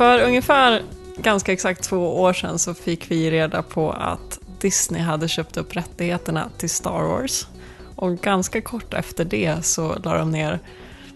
För ungefär ganska exakt två år sedan så fick vi reda på att Disney hade köpt upp rättigheterna till Star Wars. Och ganska kort efter det så la de ner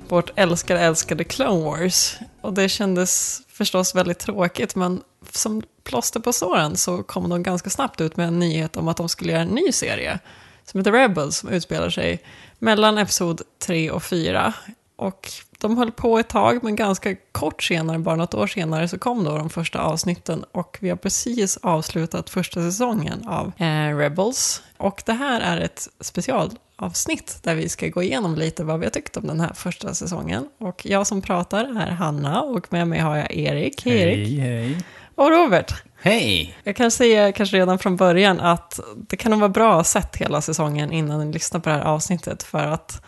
vårt älskade, älskade Clone Wars. Och det kändes förstås väldigt tråkigt, men som plåster på såren så kom de ganska snabbt ut med en nyhet om att de skulle göra en ny serie som heter Rebels, som utspelar sig mellan episod 3 och 4. Och de höll på ett tag, men ganska kort senare, bara något år senare, så kom då de första avsnitten. Och vi har precis avslutat första säsongen av eh, Rebels. Och det här är ett specialavsnitt där vi ska gå igenom lite vad vi har tyckt om den här första säsongen. Och jag som pratar är Hanna och med mig har jag Erik. Hej Erik. Hej, hej. Och Robert. Hej! Jag kan säga kanske redan från början att det kan nog vara bra att ha sett hela säsongen innan ni lyssnar på det här avsnittet. För att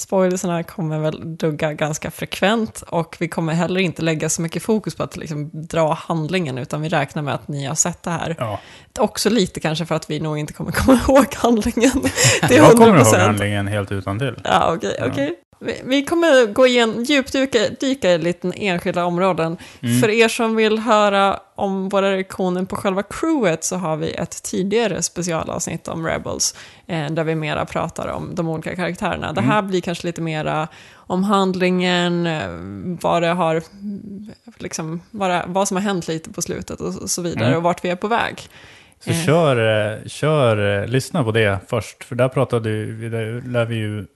spoilersarna kommer väl dugga ganska frekvent och vi kommer heller inte lägga så mycket fokus på att liksom dra handlingen utan vi räknar med att ni har sett det här. Ja, Också lite kanske för att vi nog inte kommer komma ihåg handlingen. Det är jag kommer ihåg 100%. handlingen helt utan till. Ja, okej, okej. Vi, vi kommer gå igen, djupdyka dyka i lite enskilda områden. Mm. För er som vill höra om våra reaktioner på själva crewet så har vi ett tidigare specialavsnitt om Rebels. Eh, där vi mera pratar om de olika karaktärerna. Det Mm. här blir kanske lite mera om handlingen, eh, vad det har, mm, liksom, vad, det, vad som har hänt lite på slutet och så- så vidare. Mm. Och vart vi är på väg. Så Eh. kör, eh, kör, lyssna på det först. För där pratade vi, där lär vi ju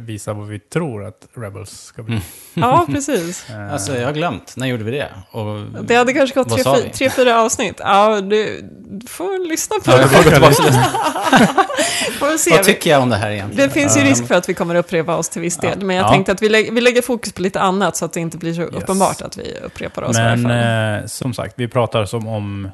visa vad vi tror att Rebels ska bli. Ja, precis. Eh, Alltså, jag har glömt. När gjorde vi det? Och, Det hade kanske gått tre, tre, fyra avsnitt. Ja, du, du får lyssna på Ja, det. får gå. Får se. Vad tycker jag om det här egentligen? Det finns ju Ja, risk för att vi kommer upprepa oss till viss del. Men jag Ja. tänkte att vi, lä- vi lägger fokus på lite annat så att det inte blir så uppenbart att vi upprepar oss. Men eh, som sagt, vi pratar som om eh,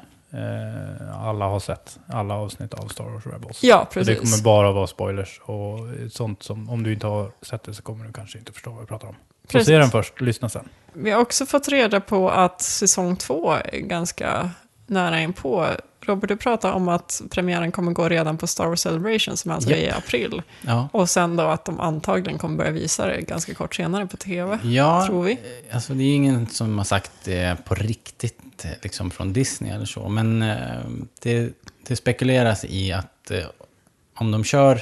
alla har sett alla avsnitt av Star Wars Rebels. ja, Så det precis. kommer bara vara spoilers och sånt som, om du inte har sett det så kommer du kanske inte förstå vad vi pratar om. Så Precis. se den först, lyssna sen. Vi har också fått reda på att säsong två är ganska nära in på. Robert, du pratade om att premiären kommer gå redan på Star Wars Celebration som alltså är i april. Ja, Och sen då att de antagligen kommer börja visa det ganska kort senare på tv. ja Tror vi. alltså det är ingen som har sagt det på riktigt, eh, liksom från Disney eller så. Men eh, det, det spekuleras i att eh, om de kör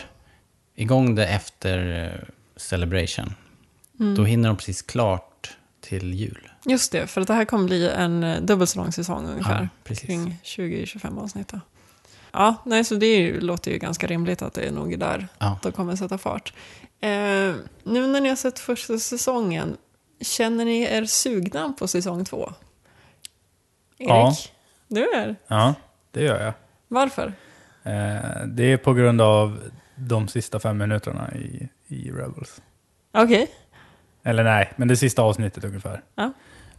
igång det efter eh, Celebration, Mm. då hinner de precis klart till jul. Just det, för att det här kommer bli en eh, dubbelt så lång säsong ungefär. Ja, precis. Kring 20-25 avsnitt. då. Ja, nej, så det ju, låter ju ganska rimligt att det är nog där Ja. de kommer sätta fart. Eh, nu när ni har sett första säsongen, känner ni er sugna på säsong två? Erik? Ja. Du är? Ja, det gör jag. Varför? Eh, det är på grund av de sista fem minuterna i, i Rebels. Okej. Eller nej, men det sista avsnittet ungefär. Ja.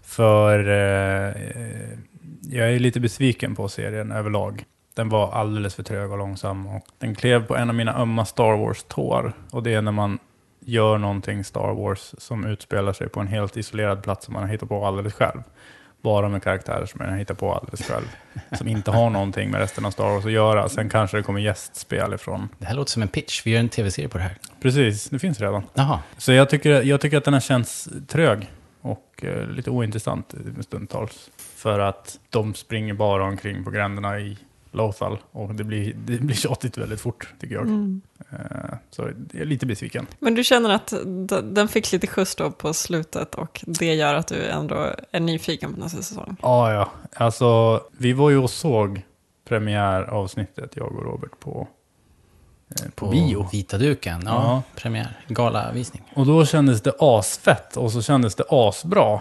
För eh, jag är lite besviken på serien överlag. Den var alldeles för trög och långsam och den klev på en av mina ömma Star Wars-tår. Och det är när man gör någonting Star Wars som utspelar sig på en helt isolerad plats som man har hittat på alldeles själv. Bara med karaktärer som man har hittat på alldeles själv. som inte har någonting med resten av Star Wars att göra. Sen kanske det kommer gästspel ifrån. Det här låter som en pitch. Vi gör en tv-serie på det här. Precis, det finns redan. Jaha. Så jag tycker, jag tycker att den här känns trög och eh, lite ointressant stundtals. För att de springer bara omkring på gränderna i Lothal och det blir, det blir tjatigt väldigt fort tycker jag. Mm. Eh, så jag är lite besviken. Men du känner att den fick lite skjuts då på slutet och det gör att du ändå är nyfiken på nästa säsong? Ja, ja. Alltså, vi var ju och såg premiäravsnittet, jag och Robert, på, på, På bio. vita duken. Ja, Ja. premiär. Galavisning. Och då kändes det asfett och så kändes det asbra.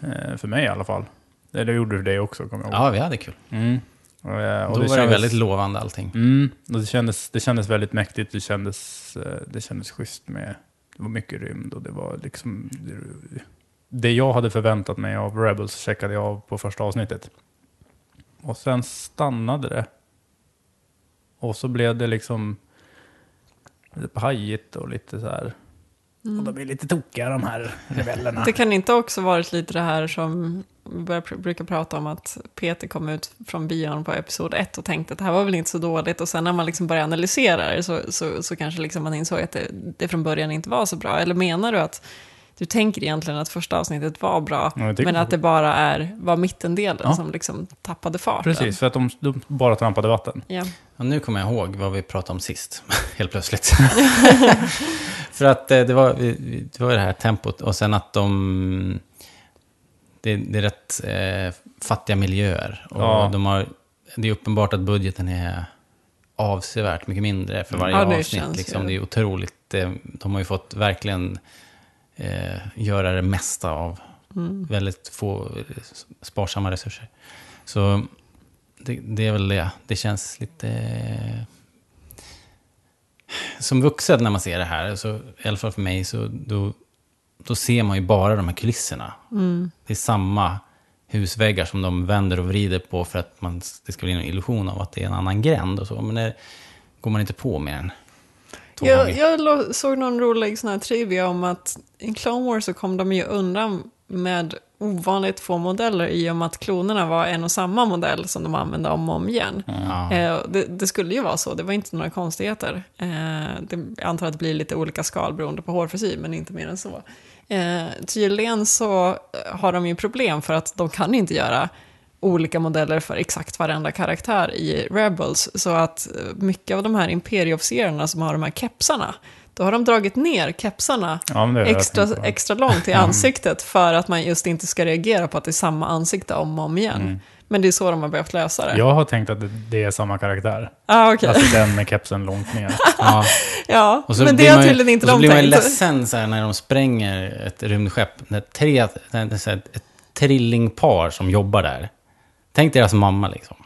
Eh, för mig i alla fall. Det, det gjorde det också, kommer jag ihåg. Ja, vi hade kul. Mm. Och, eh, och Då var det kändes- väldigt lovande allting. Mm, och det kändes, det kändes väldigt mäktigt, det kändes, eh, det kändes schysst med, det var mycket rymd och det var liksom, det, det jag hade förväntat mig av Rebels checkade jag av på första avsnittet. Och sen stannade det. Och så blev det liksom lite pajigt och lite så här. Och de är lite tokiga de här rebellerna. Det kan inte också varit lite det här som vi brukar prata om att Peter kom ut från bion på episod 1 och tänkte att det här var väl inte så dåligt och sen när man liksom börjar analysera det så, så, så kanske liksom man insåg att det, det från början inte var så bra. Eller menar du att du tänker egentligen att första avsnittet var bra, Ja, men att det bara är, var mittendelen Ja. som liksom tappade farten. Precis, för att de, de bara trampade vatten. Ja. Och nu kommer jag ihåg vad vi pratade om sist, helt plötsligt. För att eh, det var, det var det här tempot och sen att de... Det, det är rätt eh, fattiga miljöer. Och Ja. de har, det är uppenbart att budgeten är avsevärt mycket mindre för varje Ja, det avsnitt. känns Liksom. Det är otroligt. Eh, de har ju fått verkligen eh, göra det mesta av Mm. väldigt få sparsamma resurser. Så det, det är väl det. Det känns lite... eh, Som vuxen när man ser det här, så, i alla fall för mig, så då, då ser man ju bara de här kulisserna. Mm. Det är samma husväggar som de vänder och vrider på för att man, det ska bli en illusion av att det är en annan gränd och så. Men det går man inte på än två Jag, jag såg någon rolig sån här trivia om att i Clone Wars så kom de ju undan med ovanligt få modeller i och med att klonerna var en och samma modell som de använde om och om igen. Ja. Eh, det, det skulle ju vara så, det var inte några konstigheter. Eh, det, jag antar att det blir lite olika skal beroende på hårfrisyr, men inte mer än så. Eh, tydligen så har de ju problem för att de kan inte göra olika modeller för exakt varenda karaktär i Rebels. Så att eh, mycket av de här imperieofficerarna som har de här kepsarna, då har de dragit ner kepsarna Ja, extra, tänkt extra långt i ansiktet för att man just inte ska reagera på att det är samma ansikte om och om igen. Mm. Men det är så de har behövt lösa det. Jag har tänkt att det, är samma karaktär. Ah, okej. Alltså den med kepsen långt ner. Ja. Ja, men det har tydligen inte och så de blir man ju tänkt. ledsen så här, när de spränger ett rymdskepp. När tre, när det är så här, ett trillingpar som jobbar där. Tänk deras mamma liksom.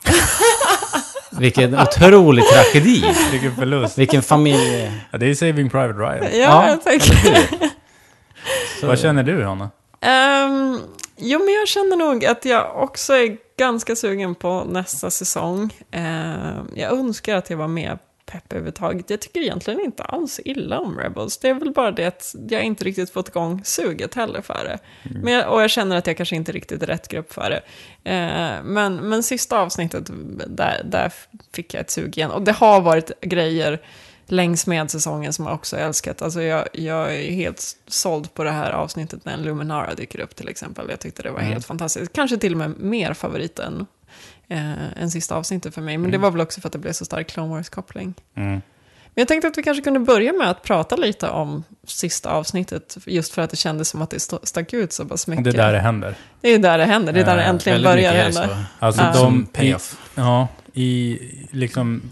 Vilken otrolig tragedi. Vilken förlust. Vilken familj... Ja, det är Saving Private Ryan. Ja, Ja, jag tänkte. Så, Vad känner du, Hanna? Ehm, jo, men jag känner nog att jag också är ganska sugen på nästa säsong. Ehm, jag önskar att jag var mer pepp överhuvudtaget. Jag tycker egentligen inte alls illa om Rebels. Det är väl bara det att jag inte riktigt fått igång suget heller för det. Men jag, och jag känner att jag kanske inte riktigt är rätt grupp för det. Ehm, men, men sista avsnittet, där, där fick jag ett sug igen. Och det har varit grejer längs med säsongen som jag också älskat. Alltså jag, jag är helt såld på det här avsnittet när en Luminara dyker upp till exempel. Jag tyckte det var Mm. helt fantastiskt. Kanske till och med mer favorit än, eh, än sista avsnittet för mig. Men det var väl också för att det blev så stark Clone Wars-koppling. Mm. Men jag tänkte att vi kanske kunde börja med att prata lite om sista avsnittet. Just för att det kändes som att det stack ut så pass mycket. det är där det händer. Det är där det händer. Det är där det Eh, äntligen Väldigt börjar hända. så. Alltså Ja. de... Som I, payoff. ja, i liksom...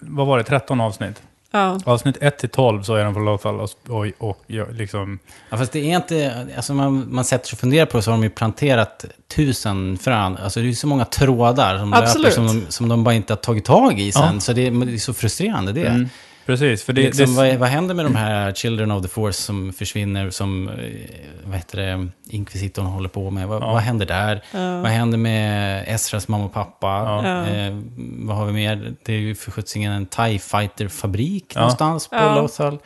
Vad var det? 13 avsnitt? Ja. Avsnitt 1 till 12 så är de på Lothal och, och, och ja, liksom... Ja, fast det är inte, alltså man, man sätter sig och funderar på det så har de ju planterat tusen frön. Alltså det är så många trådar som löper som de, som de bara inte har tagit tag i sen. Ja. Så det är, det är så frustrerande det. Mm, precis, för det... liksom, det vad, vad händer med de här Children of the Force som försvinner, som, eh, vad heter det, Inkvisitorn håller på med? Vad, Ja. vad händer där? Ja. Vad händer med Esras mamma och pappa? Ja. Eh, vad har vi mer? Det är ju för sjuttsingen en TIE Fighter-fabrik Ja. någonstans på Ja. Lothal.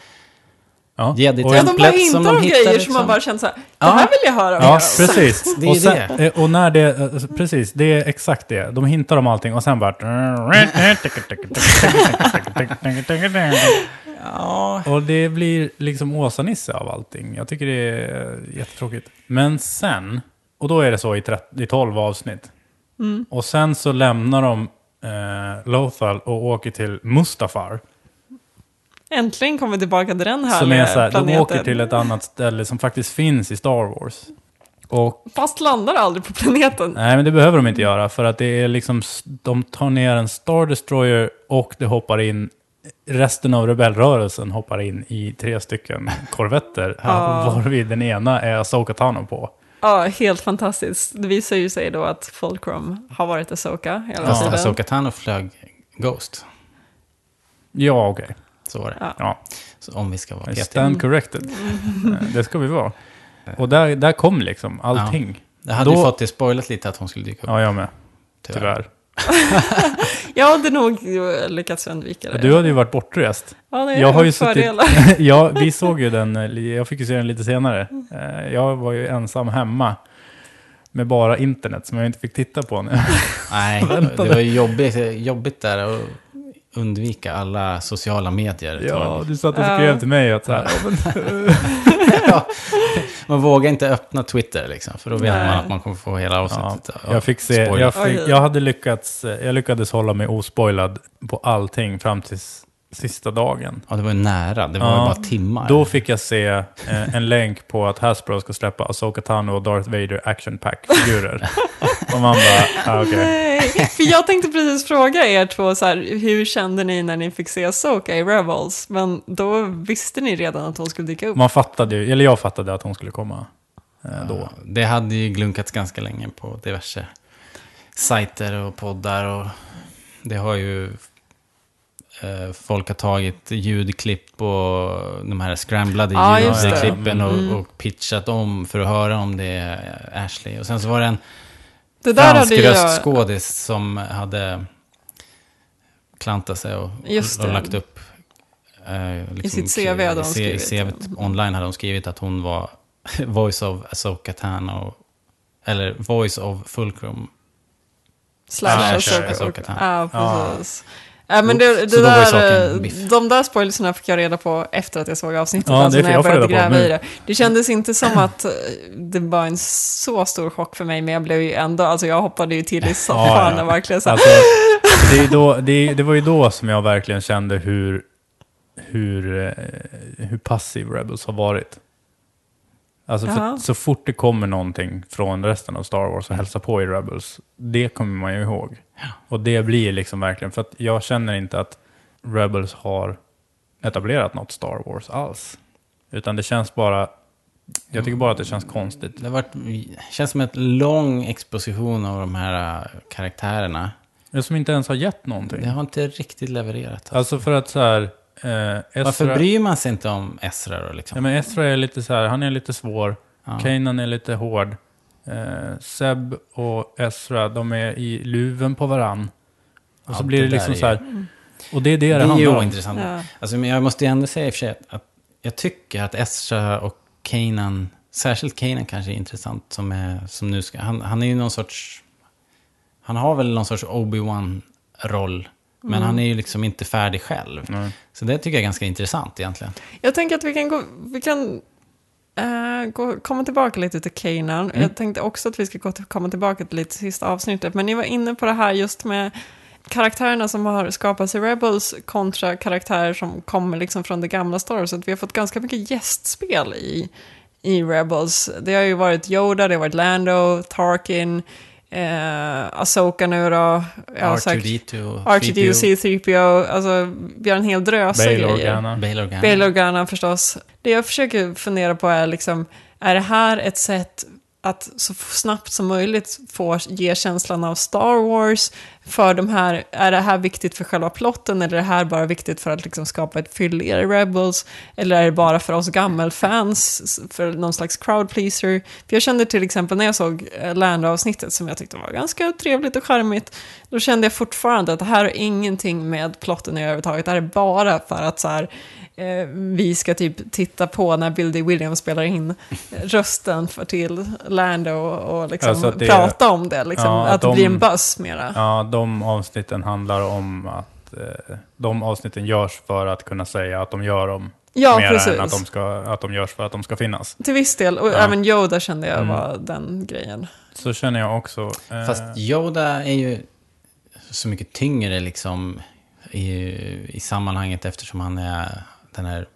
ja. Ja, de bara som hintar om grejer som liksom. man bara känner så här, det Ja. här vill jag höra mer Ja, om. precis. Det är och, sen, eh, och när det, alltså, precis, det är exakt det. De hintar om allting och sen bara... Ja, Och det blir liksom Åsa-Nisse av allting. Jag tycker det är jättetråkigt. Men sen, och då är det så i, 30, i 12 avsnitt. Mm. Och sen så lämnar de eh, Lothal och åker till Mustafar. Äntligen kommer vi tillbaka till den härliga Som är så här, de planeten. åker till ett annat ställe som faktiskt finns i Star Wars. Och Fast landar aldrig på planeten. Nej, men det behöver de inte göra. För att det är liksom, de tar ner en Star Destroyer och det hoppar in, resten av rebellrörelsen hoppar in i tre stycken korvetter. Ja. Varvid den ena är Asoka Tano på. Ja, helt fantastiskt. Det visar ju sig då att Fulcrum har varit Asoka hela fast tiden. Asoka Tano flög Ghost. Ja, okej. Så var det. Ja. Ja. Så om vi ska vara I petiga. Stand corrected. Eh, det ska vi vara. Och där, där kom liksom allting. Jag hade Då- ju fått det spoilat lite att hon skulle dyka upp. Ja, jag med. tyvärr. Tyvärr. Jag hade nog lyckats undvika det. Du hade ju varit bortrest. ja, det är Jag har ju fördelar. suttit... ja, vi såg ju den, eh, jag fick ju se den lite senare. Eh, Jag var ju ensam hemma. Med bara internet som jag inte fick titta på nu. Nej, det var ju jobbigt, jobbigt där att undvika alla sociala medier. ett Ja, tag. du satt och Ja. skrev till mig att så här, ja, men, Ja, man vågar inte öppna Twitter liksom, för då vet Nej. man att man kommer få hela avsnittet. ja, jag, fick se, jag, fick, jag, hade lyckats, jag lyckades hålla mig ospoilad på allting fram till sista dagen. Ja, det var ju nära. Det var Ja. bara timmar. Då fick jag se eh, en länk på att Hasbro ska släppa Asoka Tano och Darth Vader Action Pack-figurer. och man bara, ah, okej. Nej, för jag tänkte precis fråga er två så här, hur kände ni när ni fick se Ahsoka i Rebels? Men då visste ni redan att hon skulle dyka upp. Man fattade ju, eller jag fattade att hon skulle komma eh, då. Ja, det hade ju glunkats ganska länge på diverse sajter och poddar. Och det har ju... Eh, folk har tagit ljudklipp på de här scramblade det. ljudklippen och, Mm. och pitchat om för att höra om det är Ashley. Och sen så var det en Det där fransk hade jag... röstskådis som hade klantat sig och, Just och, lagt upp... eh, liksom, sitt CV hade hon i skrivit. CVt online hade hon skrivit att hon var voice of Asoka Tano. Eller voice of Fulcrum. Slash. Ahsoka Tano. Ja. precis. Ja, men det, Så det ju där, eh, de där spoilerserna fick jag reda på efter att jag såg avsnittet, Ja, alltså när jag jag började gräva i det. Det kändes inte som att eh, det var en så stor chock för mig, men jag blev ju ändå, alltså jag hoppade ju till i soffan ja. och verkligen så Alltså, det, då, det, det var ju då som jag verkligen kände hur, hur, eh, hur passiv Rebels har varit. Alltså för, så fort det kommer någonting från resten av Star Wars och hälsa på i Rebels, det kommer man ju ihåg. Och det blir liksom verkligen, för att jag känner inte att Rebels har etablerat något Star Wars alls. Utan det känns bara, jag tycker bara att det känns konstigt. Det har varit, känns som en lång exposition av de här äh, karaktärerna. Det som inte ens har gett någonting. Det har inte riktigt levererat. Alltså. Alltså för att så här, eh, Ezra, Varför bryr man sig inte om Ezra då liksom? ja, men Ezra är lite så här, han är lite svår. Ja. Kanan är lite hård. Eh, Seb och Ezra, de är i luven på varann. Och så blir det, det liksom är så här, och det är det det, Det är handlar om. ointressant. Ja. Alltså, men jag måste ju ändå säga i och för sig att, att jag tycker att Ezra och Kanan, särskilt Kanan kanske är intressant, som, är, som nu ska, han, han är ju någon sorts, han har väl någon sorts Obi-Wan-roll, men Mm. han är ju liksom inte färdig själv. Nej. Så det tycker jag är ganska intressant egentligen. Jag tänker att vi kan, gå, vi kan eh, gå, komma tillbaka lite till Kanan. Mm. Jag tänkte också att vi ska gå till, komma tillbaka till lite sista avsnittet. Men ni var inne på det här just med karaktärerna som har skapats i Rebels kontra karaktärer som kommer liksom från det gamla Star Wars. Att vi har fått ganska mycket gästspel i, i Rebels. Det har ju varit Yoda, det har varit Lando, Tarkin, eh, Asoka nu då. Jag har sagt R2D2, R2D2, C3PO. Alltså, vi har en hel drösa Bail grejer. Organa. Bail Organa. Bail Organa förstås. Det jag försöker fundera på är liksom, är det här ett sätt att så snabbt som möjligt få ge känslan av Star Wars för de här, är det här viktigt för själva plotten eller är det här bara viktigt för att liksom skapa ett fylligare Rebels? Eller är det bara för oss gammelfans, för någon slags crowd pleaser? För jag kände till exempel när jag såg eh, Lando-avsnittet som jag tyckte var ganska trevligt och charmigt, då kände jag fortfarande att det här har ingenting med plotten i överhuvudtaget, det här är bara för att så här, eh, vi ska typ titta på när Bill D. Williams spelar in rösten för till Lando och, och liksom Alltså det- prata om det, liksom, Ja, att, att det blir de- en buzz mera. Ja, de avsnitten handlar om att eh, de avsnitten görs för att kunna säga att de gör dem. Ja, mer precis. än att de, ska, att de görs för att de ska finnas. Till viss del, och Ja. även Yoda kände jag Mm. var den grejen. Så känner jag också. Eh, Fast Yoda är ju så mycket tyngre liksom i, i sammanhanget eftersom han är den här...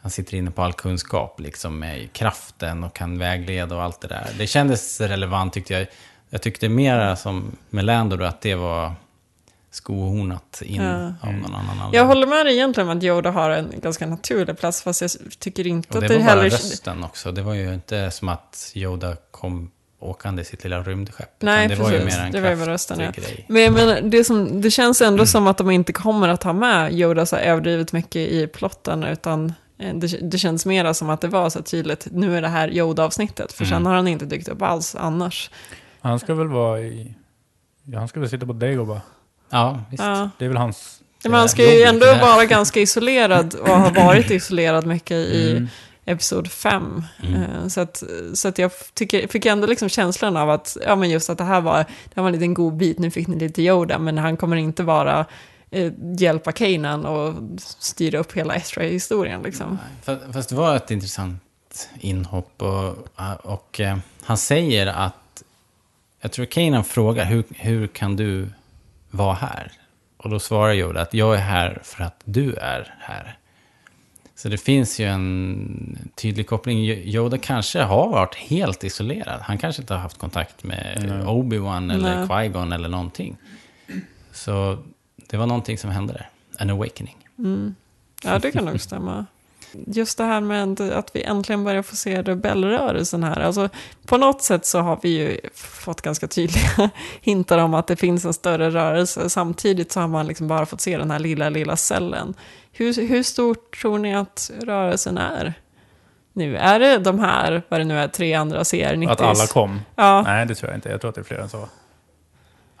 Han sitter inne på all kunskap liksom med kraften och kan vägleda och allt det där. Det kändes relevant tyckte jag. Jag tyckte mera som med Lando då att det var skohornat in Ja. av någon annan anledning. Jag håller med dig egentligen om att Yoda har en ganska naturlig plats, fast jag tycker inte och att det det, var bara heller... rösten också. Det var ju inte som att Yoda kom åkande i sitt lilla rymdskepp. Nej, det var ju precis. mer en Det var ju bara rösten, ja. grej. Men jag menar, det, som, det känns ändå som att de inte kommer att ha med Yoda så överdrivet mycket i plotten, utan eh, det, det känns mera som att det var så tydligt, nu är det här Yoda-avsnittet, för sen Mm. har han inte dykt upp alls annars. Han ska väl vara i... Ja, han ska väl sitta på Dagobah. Ja, visst. Ja. Det är väl hans... Men han ska ju ändå vara ganska isolerad och har varit isolerad mycket i Mm. Episod 5. Mm. Eh, Så, att, så att jag tycker, fick ändå liksom känslan av att, ja men just att det här var, det här var en liten god bit, nu fick ni lite Yoda, men han kommer inte vara eh, hjälpa Kanan och styra upp hela Ezra-historien liksom. Fast, det var ett intressant inhopp. Och, och eh, han säger att, jag tror Kanan frågar, hur, hur kan du vara här? Och då svarar Yoda att jag är här för att du är här. Så det finns ju en tydlig koppling. Yoda kanske har varit helt isolerad. Han kanske inte har haft kontakt med Nej. Obi-Wan eller Nej. Qui-Gon eller någonting. Så det var någonting som hände där. En awakening. Mm. Ja, det kan nog stämma. Just det här med att vi äntligen börjar få se rebellrörelsen här. Alltså, på något sätt så har vi ju fått ganska tydliga hintar om att det finns en större rörelse. Samtidigt så har man liksom bara fått se den här lilla, lilla cellen. Hur, hur stort tror ni att rörelsen är? Nu är det de här, vad det nu är, tre andra CR90. Att alla kom? Ja, Nej, det tror jag inte. Jag tror att det är fler än så.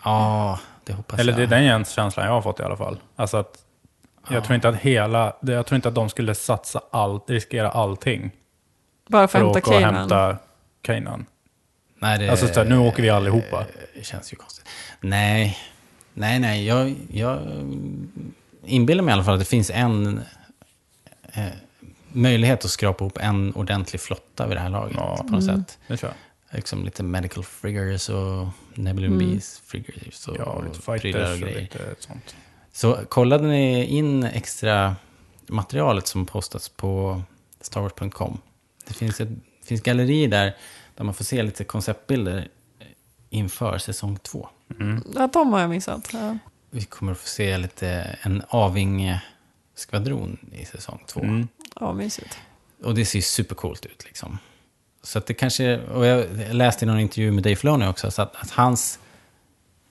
Ja, det hoppas Eller jag. det är den känslan jag har fått i alla fall. Alltså att jag tror inte att hela, det- jag tror inte att de skulle satsa allt, riskera allting bara för för att hämta Kanan. hämta Kanan. Nej, det, Alltså så här, nu åker vi allihopa. Det känns ju konstigt. Nej, nej, nej. Jag, jag inbillar mig i alla fall att det finns en eh, möjlighet att skrapa ihop en ordentlig flotta vid det här laget. Ja. På något Mm. sätt. Det tror jag. Liksom lite medical friggers och nebulum Mm. bees friggers och, Ja, och lite fighters och och lite sånt. Så kollade ni in extra materialet som postats på starwars.com. Det finns ett finns galleri där, där man får se lite konceptbilder inför säsong två. Mm. Ja, de har jag missat. Ja. Vi kommer att få se lite en Avinge-skvadron i säsong två. Mm. ja, mysigt. Och det ser ju supercoolt ut liksom. Så att det kanske, och jag läste i någon intervju med Dave Filoni också, så att, att hans,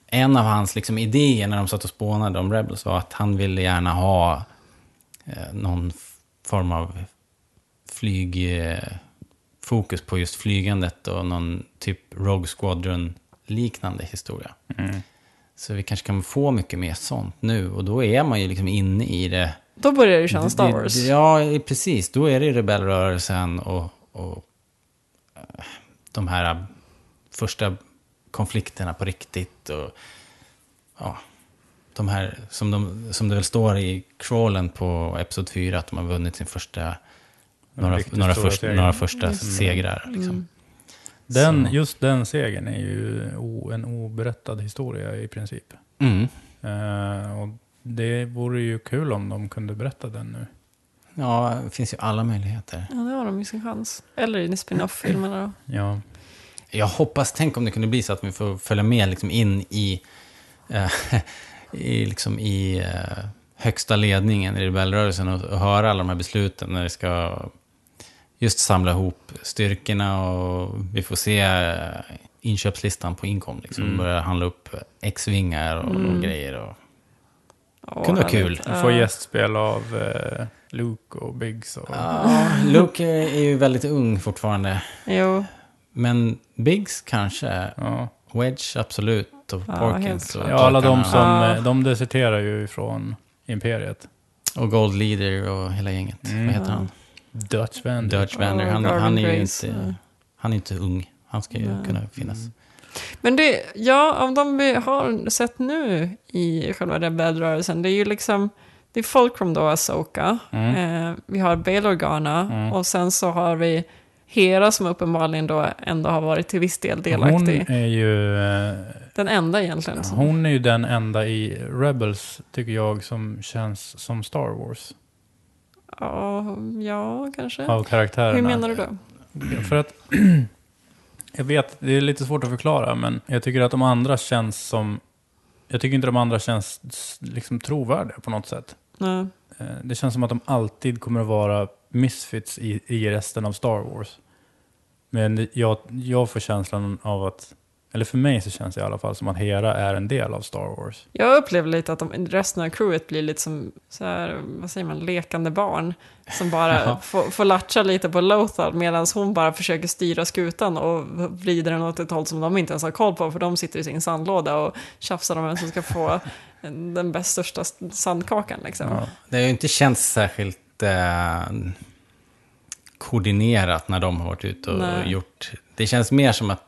en av hans liksom idéer när de satt och spånade om Rebels var att han ville gärna ha eh, någon form av flyg, eh, fokus på just flygandet och någon typ Rogue Squadron-liknande historia. Mm. Så vi kanske kan få mycket mer sånt nu. Och då är man ju liksom inne i det. Då börjar det kännas Star Wars. Ja, precis. Då är det rebellrörelsen och, och eh, de här första konflikterna på riktigt. Och, ja, de här, som, de, som det väl står i crawlen på Episod 4, att de har vunnit sin första, några, några, först, några första Mm. segrar. Liksom. Mm. Den, Så. just den segern är ju o, en oberättad historia i princip. Mm. Eh, och det vore ju kul om de kunde berätta den nu. Ja, det finns ju alla möjligheter. Ja, det har de ju sin chans. Eller i spin-off-filmerna då. Ja, Jag hoppas, tänk om det kunde bli så att vi får följa med liksom in i, eh, i, liksom i eh, högsta ledningen i rebellrörelsen och, och höra alla de här besluten när det ska just samla ihop styrkorna och vi får se eh, inköpslistan på Incom. Liksom, Mm. Börja handla upp X-vingar och, Mm. och grejer. Och, Åh, Kunde vara kul. vi får gästspel av eh, Luke och Biggs. Och, ja, Luke är ju väldigt ung fortfarande. Jo, Men Biggs kanske. ja. Wedge absolut. Och Ja, helt Porkins. och ja, alla de som Ja. eh, de deserterar ju från Imperiet. Och Gold Leader och hela gänget. Mm. Vad heter han? Dutch Vander. Dutch Vander. Han, Garvin han är ju Grace, inte, han är inte ung. Han ska ju Nej. kunna finnas. Men det, ja, av de vi har sett nu i själva rebellrörelsen, det är ju liksom, det är Fulcrum då, Asoka. Mm. Eh, vi har Bail Organa Mm. och sen så har vi Hera som uppenbarligen då ändå har varit till viss del Hon delaktig. är ju... eh, Den enda egentligen. Hon är ju den enda i Rebels, tycker jag, som känns som Star Wars. Ja, ja, kanske. Av karaktärerna. Hur menar du då? För att... jag vet, det är lite svårt att förklara, men jag tycker att de andra känns som... Jag tycker inte de andra känns liksom trovärdiga på något sätt. Eh, Det känns som att de alltid kommer att vara misfits i, i resten av Star Wars. Men jag, jag får känslan av att, eller för mig så känns det i alla fall som att Hera är en del av Star Wars. Jag upplever lite att de, resten av crewet blir lite som, så här, vad säger man, lekande barn. Som bara får, får latcha lite på Lothar medan hon bara försöker styra skutan och vrider den åt ett håll som de inte ens har koll på. För de sitter i sin sandlåda och tjafsar om vem som ska få den bäst största sandkakan. Liksom. Ja. Det har ju inte känts särskilt eh, koordinerat när de har varit ute och Nej. gjort... Det känns mer som att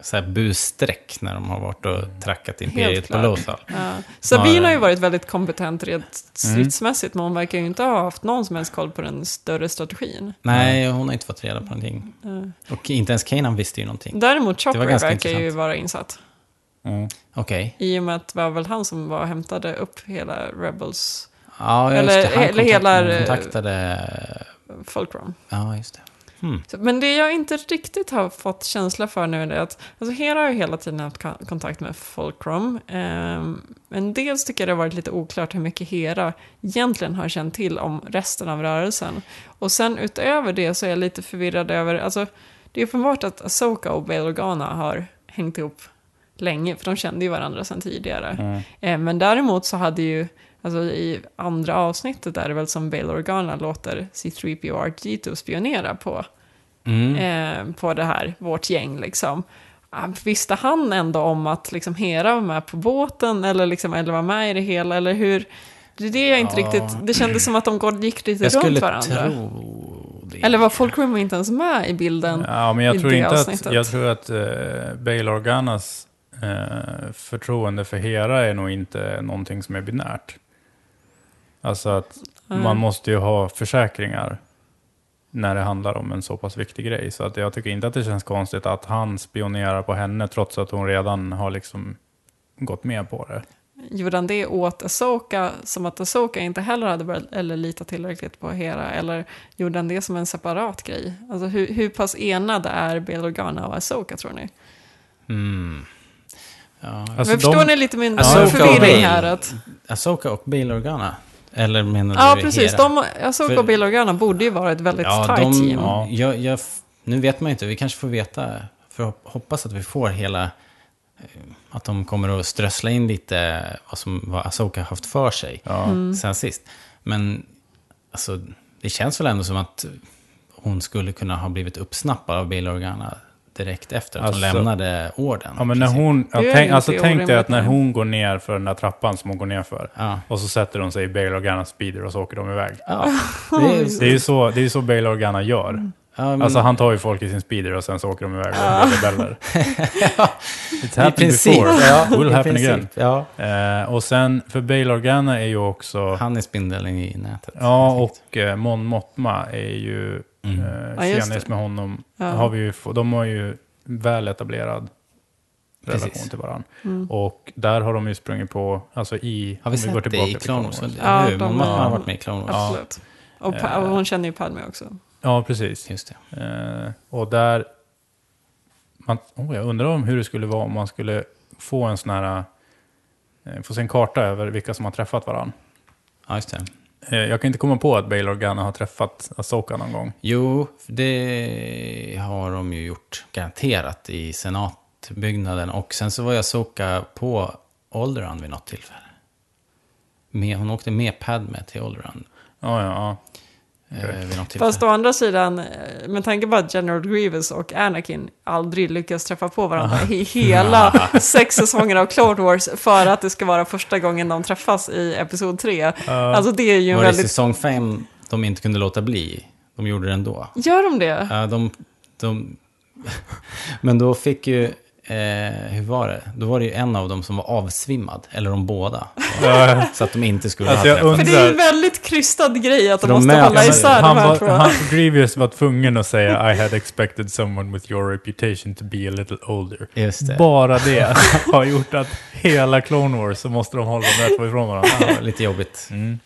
så här busstreck när de har varit och trackat Imperiet på. Lothal. Ja. Sabine har ju varit väldigt kompetent rent stridsmässigt, men hon verkar ju inte ha haft någon som helst koll på den större strategin. Nej, hon har inte fått reda på någonting. Ja. Och inte ens Kanan visste ju någonting. Däremot Chopper verkar ju intressant. vara insatt. Mm. Okej. I och med att det var väl han som var och hämtade upp hela Rebels Ja, just Eller- det. Han eller hela- kontakt- kontaktade... Fulcrum. Ja, just det. Så- Men det jag inte riktigt har fått känsla för nu är att alltså Hera har ju hela tiden haft kontakt med Fulcrum. Ehm, men dels tycker jag det har varit lite oklart hur mycket Hera egentligen har känt till om resten av rörelsen. Och sen utöver det så är jag lite förvirrad över, alltså det är uppenbart att Asoka och Bail Organa har hängt ihop länge, för de kände ju varandra sedan tidigare. Mm. Eh, Men däremot så hade ju, alltså i andra avsnittet är det väl som Bail Organa låter C3PO och R2 spionera på, Mm. eh, på det här, vårt gäng liksom. Ah, Visste han ändå om att liksom Hera var med på båten eller, liksom, eller var med i det hela, eller hur? Det är det jag inte Ja. riktigt, det kändes som att de gick lite Jag runt skulle varandra. tro det. Eller var Fulcrum inte ens med i bilden? Ja, men jag tror inte att, avsnittet. jag tror att uh, Bail Organas eh, förtroende för Hera är nog inte någonting som är binärt. Alltså att Mm. man måste ju ha försäkringar när det handlar om en så pass viktig grej. Så att jag tycker inte att det känns konstigt att han spionerar på henne trots att hon redan har liksom gått med på det. Gjorde han det åt Asoka som att Asoka inte heller hade börjat, eller litat tillräckligt på Hera? Eller gjorde han det som en separat grej? Alltså hur, hur pass enade är Bail Organa och Asoka tror ni? Mm. Ja. Alltså, Men förstår de- ni lite min Ahsoka förvirring här? Att, Asoka och Bail Organa? Eller menar ja, du precis. Hera? De, Asoka För- och Bail Organa borde ju vara ett väldigt Ja, tight de, team. Ja. Jag, jag, nu vet man ju inte, vi kanske får veta, för hoppas att vi får hela, eh, att de kommer att strössla in lite vad, som, vad Asoka haft för sig Ja. Mm. sen sist. Men alltså, det känns väl ändå som att hon skulle kunna ha blivit uppsnappad av Bail Organa direkt efter att hon Alltså- lämnade orden. Ja, men när hon, ja, tänk, alltså, tänk dig att när hon går ner för den där trappan som hon går ner för. Ja. Och så sätter hon sig i Bail Organas speeder och så åker de iväg. Ja, det är, Det är ju så, det är så Bail Organa gör. ja, men, Alltså han tar ju folk i sin speeder och sen så åker de iväg och blir rebeller. It's i happened princip. before. Ja, Will happen princip, again. Ja. Eh, och sen, för Bail Organa är ju också... Han är spindeln i nätet. ja, och eh, Mon Mothma är ju... Mm. Eh, Ja, med honom. Ja. Har vi ju, de har ju väl etablerad relation Precis. till varandra. Mm. Och där har de ju sprungit på, alltså i... Har vi om går sett det tillbaka i till Clone Wars? Ja, Ja, de har- har varit med i Clone Wars. Absolut. Och, pa- och hon känner ju Padme också. Ja, precis. Just det. Eh, och där... Man, oh, jag undrar om hur det skulle vara om man skulle få en sån här... Eh, få se en karta över vilka som har träffat varandra. Ja, just det. Eh, jag kan inte komma på att Bail Organa har träffat Asoka någon gång. Jo, det har de ju gjort garanterat i senatbyggnaden. Och sen så var jag Soka på Alderaan vid något tillfälle. Med, hon åkte med Padme till Alderaan Ja, ja, ja. Eh. Fast å andra sidan, eh, med tanke på att General Grievous och Anakin aldrig lyckas träffa på varandra i hela sex säsonger av Clone Wars för att det ska vara första gången de träffas i Episod 3. Alltså det är ju en var det väldigt... säsong fem de inte kunde låta bli? De gjorde det ändå. Gör de det? Ja, de, de... Men då fick ju, eh, hur var det? Då var det ju en av dem som var avsvimmad, eller de båda. Så att de inte skulle Alltså, ha träffats. För det är en väldigt krystad grej att de, de måste möts. hålla isär de han här var, två. han, Grievous var tvungen att säga I had expected someone with your reputation to be a little older. Just det. Bara det har gjort att hela Clone Wars så måste de hålla de där två ifrån varandra. Ja, lite jobbigt. Mm.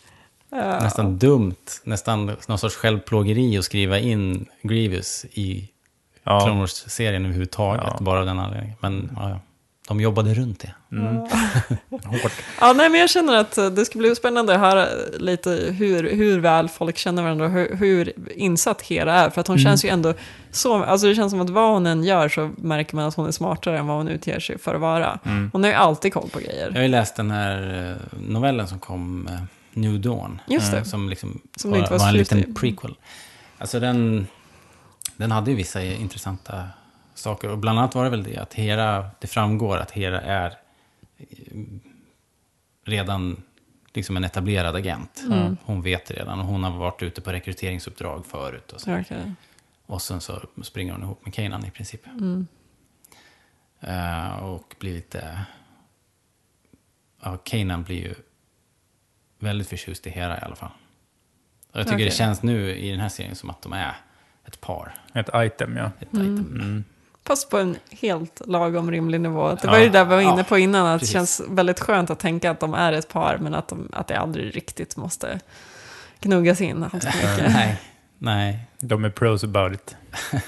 Ja. Nästan dumt, nästan någon sorts självplågeri att skriva in Grievous i Clone Ja. Wars-serien överhuvudtaget, Ja. bara av den anledningen. Men ja, ja, de jobbade runt det. Mm. Hårt. Ja, nej, men jag känner att eh, det ska bli spännande att höra lite hur, hur väl folk känner varandra och hur, hur insatt Hera är. För att hon Mm. känns ju ändå så, alltså det känns som att vad hon än gör så märker man att hon är smartare än vad hon utger sig för att vara. Mm. Hon har ju alltid koll på grejer. Jag har ju läst den här eh, novellen som kom, eh, New Dawn. Just det. Som, liksom Som var, var var en liten prequel. Alltså den, den hade ju vissa intressanta saker. Och bland annat var det väl det att Hera, det framgår att Hera är eh, redan liksom en etablerad agent. Mm. Hon vet redan och hon har varit ute på rekryteringsuppdrag förut. Och, så. Okej. och sen så springer hon ihop med Kanan i princip. Mm. Eh, och blir lite... Ja, Kanan blir ju väldigt förtjust i Hera i alla fall. Och jag tycker Okej. det känns nu i den här serien som att de är ett par. Ett item, ja. Ett item. Fast på en helt lagom rimlig nivå. Det Ja. var ju det där vi var inne Ja, på innan, att precis. det känns väldigt skönt att tänka att de är ett par, men att, de, att det aldrig riktigt måste gnuggas in. Nej, nej. De är pros about it.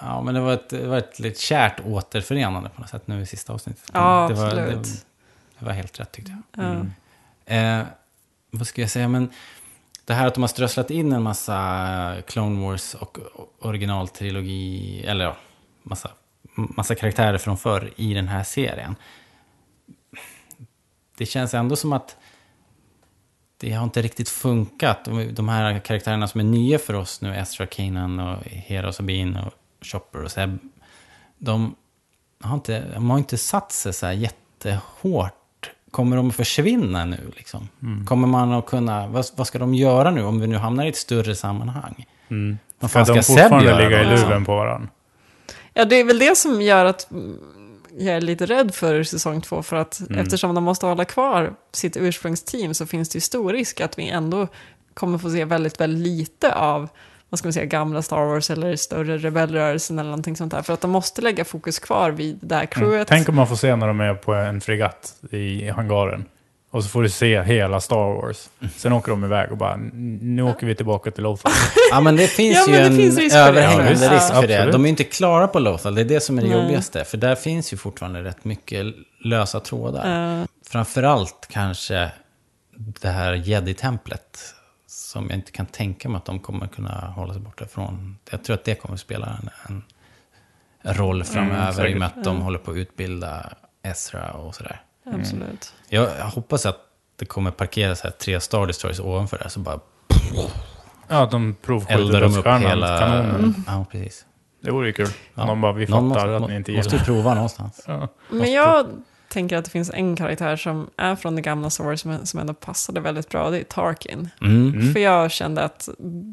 Ja, men det var ett, det var ett lite kärt återförenande på något sätt nu i sista avsnittet. Ja, det var, absolut. Det, det var helt rätt tyckte jag. Ja. Eh, vad ska jag säga? Men det här att de har strösslat in en massa Clone Wars och originaltrilogi, eller ja, massa, massa karaktärer från förr i den här serien. Det känns ändå som att det har inte riktigt funkat. De, här karaktärerna som är nya för oss nu, Ezra Kanan och Hera och Sabine och Chopper och Zeb, de har inte, de har inte satt sig så här jättehårt. Kommer de att försvinna nu? Liksom? Kommer man att kunna... Vad, vad ska de göra nu om vi nu hamnar i ett större sammanhang? Mm. Vad Ska fan de ska fortfarande göra ligga i då, luven liksom? på varandra? Ja, det är väl det som gör att mm, jag är lite rädd för säsong två. För att eftersom de måste hålla kvar sitt ursprungsteam så finns det ju stor risk att vi ändå kommer få se väldigt, väldigt lite av vad ska man säga, gamla Star Wars eller större rebellrörelsen eller någonting sånt där. För att de måste lägga fokus kvar vid det här Mm. crewet. Tänk om man får se när de är på en fregatt i hangaren. Och så får du se hela Star Wars. Sen åker de iväg och bara, "N- nu åker vi tillbaka till Lothal. Ja, men det finns Ja, ju det en finns risk för det. överhängande risk för det. Absolut. De är inte klara på Lothal, det är det som är det Nej. jobbigaste. För där finns ju fortfarande rätt mycket lösa trådar. Eh, Framförallt kanske det här jedi-templet. Som jag inte kan tänka mig att de kommer kunna hålla sig borta ifrån. Jag tror att det kommer spela en, en roll framöver i säkert. och med att de håller på att utbilda Ezra och sådär. absolut. Jag, jag hoppas att det kommer parkeras här tre Star Destroyers ovanför där, så bara Ja, de provskjuter eldar de upp dödsstjärnan, hela... kanonen. Ja, precis. Det vore ju kul. Ja. De bara, vi Någon fattar måste, att ni inte måste gillar ju prova någonstans. Ja. Men jag tänker att det finns en karaktär som är från det gamla Star Wars som, som ändå passade väldigt bra. Det är Tarkin. Mm. För jag kände att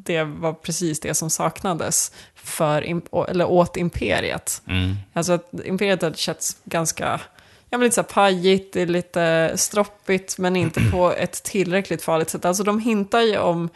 det var precis det som saknades för, eller åt imperiet. Mm. Alltså att imperiet hade känts ganska, ja men lite så här pajigt, det är lite stroppigt, men inte på ett tillräckligt farligt sätt. Alltså de hintar ju om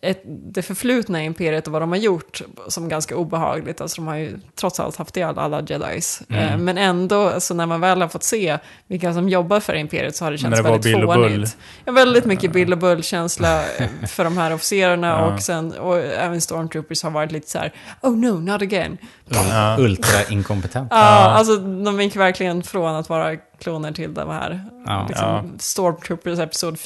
ett, det förflutna i imperiet och vad de har gjort som ganska obehagligt. Alltså de har ju trots allt haft ihjäl alla jedis. Eh, Men ändå, alltså när man väl har fått se vilka som jobbar för imperiet så har det känts det väldigt Bill fånigt. Bull. Ja, väldigt mycket Bill och Bull-känsla eh, för de här officerarna Ja. och, sen, och även stormtroopers har varit lite så här, oh no, not again. Ja. Ultra-inkompetent. Ja, alltså de gick verkligen från att vara kloner till de här Ja. liksom, Ja. Stormtroopers Episod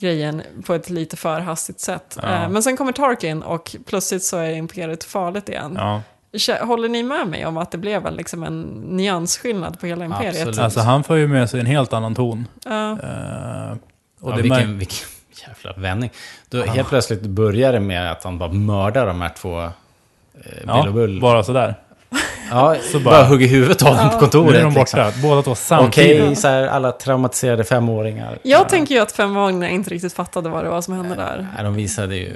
4-grejen på ett lite för hastigt sätt. Ja. Eh, Men sen kommer Tarkin och plötsligt så är Imperiet farligt igen. Ja. Håller ni med mig om att det blev en, liksom en nyansskillnad på hela Imperiet? Absolut. Alltså han får ju med sig en helt annan ton. Ja. Eh, och ja, det vilken, vilken jävla vändning. Då helt plötsligt börjar det med att han bara mördar de här två eh, Bill och ja, Bull. bara sådär. Ja, Så bara, bara- hugger huvudet av dem på Nu kontoret. är de borta, liksom. båda två Okej, samtidigt. så här, alla traumatiserade femåringar. Jag tänker ju att femvåningarna inte riktigt fattade vad det var som hände där. Nej, de visade ju...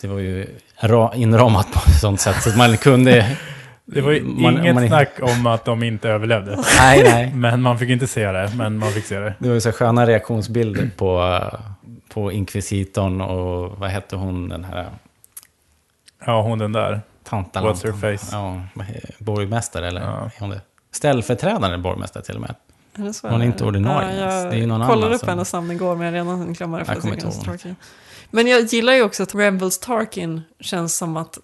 Det var ju ra- inramat på ett sånt sätt så att man kunde... Det var ju Man- inget man- snack om att de inte överlevde. Nej, nej. Men man fick inte se det, men man fick se det. Det var ju så sköna reaktionsbilder på, på inkvisitorn och vad hette hon den här Ja, hon den där. Tantalantan? What's her face? Ja, borgmästare eller? Ja. Är hon det? Ställföreträdande borgmästare till och med. Är det så? Hon är inte ordinarie Ja, ens. jag Det är någon kollade annan upp som- hennes namn igår men jag redan glömde det. Jag kommer inte ihåg. Men jag gillar ju också att Rebels Tarkin känns som att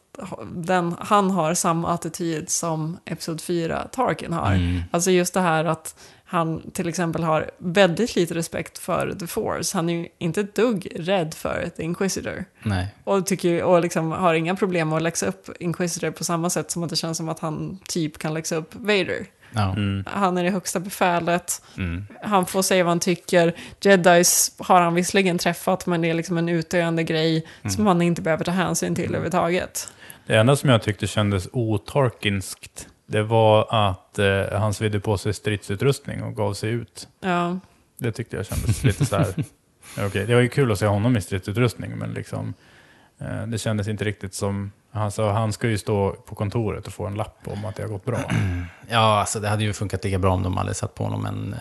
den, han har samma attityd som Episod 4 Tarkin har. Mm. Alltså just det här att han till exempel har väldigt lite respekt för The Force. Han är ju inte ett dugg rädd för The Inquisitor. Nej. Och, tycker, och liksom har inga problem att läxa upp Inquisitor på samma sätt som att det känns som att han typ kan läxa upp Vader. Ja. Mm. Han är det högsta befälet. Mm. Han får säga vad han tycker. Jedis har han visserligen träffat, men det är liksom en utdöende grej som han inte behöver ta hänsyn till överhuvudtaget. Det enda som jag tyckte kändes otarkinskt, det var att eh, han svidde på sig stridsutrustning och gav sig ut. Ja, Det tyckte jag kändes lite så här. Okej, det var ju kul att se honom i stridsutrustning, men liksom... Eh, det kändes inte riktigt som... Alltså, han ska ju stå på kontoret och få en lapp om att det har gått bra. Ja, alltså det hade ju funkat lika bra om de hade satt på honom en eh,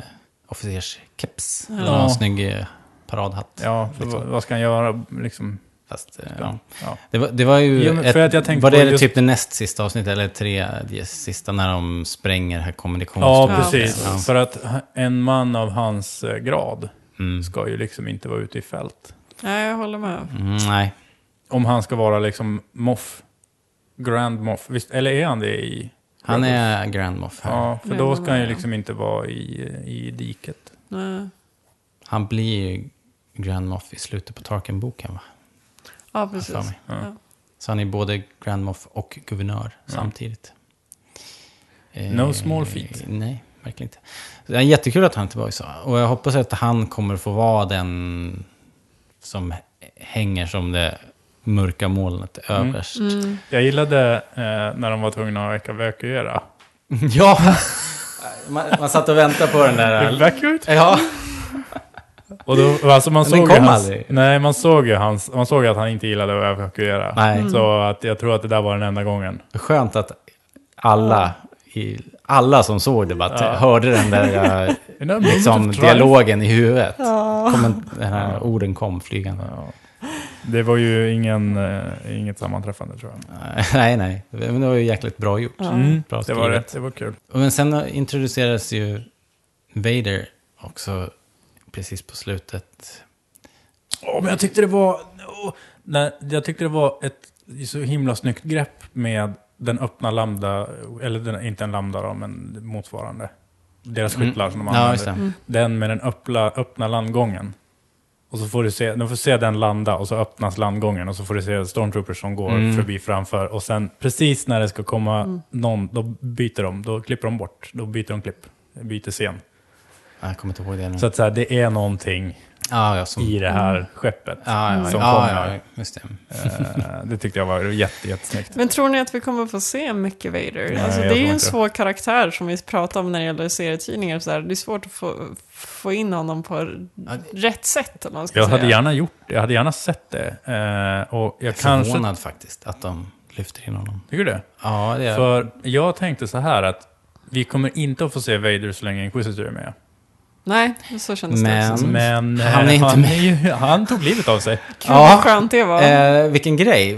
officerskeps. Ja. Eller en snygg eh, paradhatt. Ja, Liksom. vad, vad ska han göra? Liksom, Fast, eh, ja. ja. Ja. Det var, det var ju... Ja, men för att jag tänkte var det på just- typ det näst sista avsnittet, eller tre sista, när de spränger här Ja, kommunikationsbron? precis. Ja. För att en man av hans eh, grad Mm. ska ju liksom inte vara ute i fält. Nej, jag håller med. Mm, nej. Om han ska vara liksom Moff, Grand Moff, visst, eller är han det i... Han är Grand Moff här. Ja, för då ska han ju liksom inte vara i, i diket. Nej. Han blir ju Grand Moff i slutet på Tarkin-boken, va? Ja, precis. Ja. Ja. Så han är både Grand Moff och guvernör samtidigt. Eh, No small feat. Nej, verkligen inte. Det är jättekul att han är tillbaka. så. Och jag hoppas att han kommer få vara den som hänger som det mörka molnet överst. Mm. Jag gillade eh, när de var tvungna att evakuera. Ja! man, man satt och väntade på den där... Evacuate? Ja, Och då, alltså man såg kom hans, aldrig. Nej, man såg ju hans, man såg att han inte gillade att evakuera. nej. Så att jag tror att det där var den enda gången. Skönt att alla, i, alla som såg det bara Ja. hörde den där eh, liksom, dialogen i huvudet. Kom, den här orden kom flygande. Ja. Det var ju ingen, eh, inget sammanträffande tror jag. nej, nej. Men det var ju jäkligt bra gjort. Ja. Mm, Bra det var det. skrivet. Det var kul. Men sen introducerades ju Vader också precis på slutet. Åh, men jag tyckte det var... åh, nej, jag tyckte det var ett så himla snyggt grepp med den öppna lambda, eller den, inte en lambda då, men motsvarande. Deras skyttlar som de Mm. Ja, använder. det. Den med den öppna, öppna landgången. Och så får du se, de får se den landa och så öppnas landgången och så får du se stormtroopers som går Mm. förbi framför. Och sen precis när det ska komma någon, då byter de, då klipper de bort. Då byter de klipp, byter scen. Jag kommer inte ihåg det nu. Så att så här, det är någonting ja, ja, som, i det här skeppet ja, ja, som kommer. ja, just det. Eh, det tyckte jag var jätte, jättesnyggt. Men tror ni att vi kommer få se mycket Vader? Nej, alltså, det är ju en svår karaktär som vi pratar om när det gäller serietidningar. Så där. Det är svårt att få, få in honom på rätt sätt. Vad man ska Jag säga. hade gärna gjort det, jag hade gärna sett det. Eh, och jag Jag är kanske... förvånad faktiskt att de lyfter in honom. Tycker du det? Ja, det är För jag tänkte så här att vi kommer inte att få se Vader så länge Inquisitor är med. Nej, så kändes Men- det också. Men eh, Han är inte han, med. är ju, han tog livet av sig. Gud vad skönt det var. Eh, vilken grej.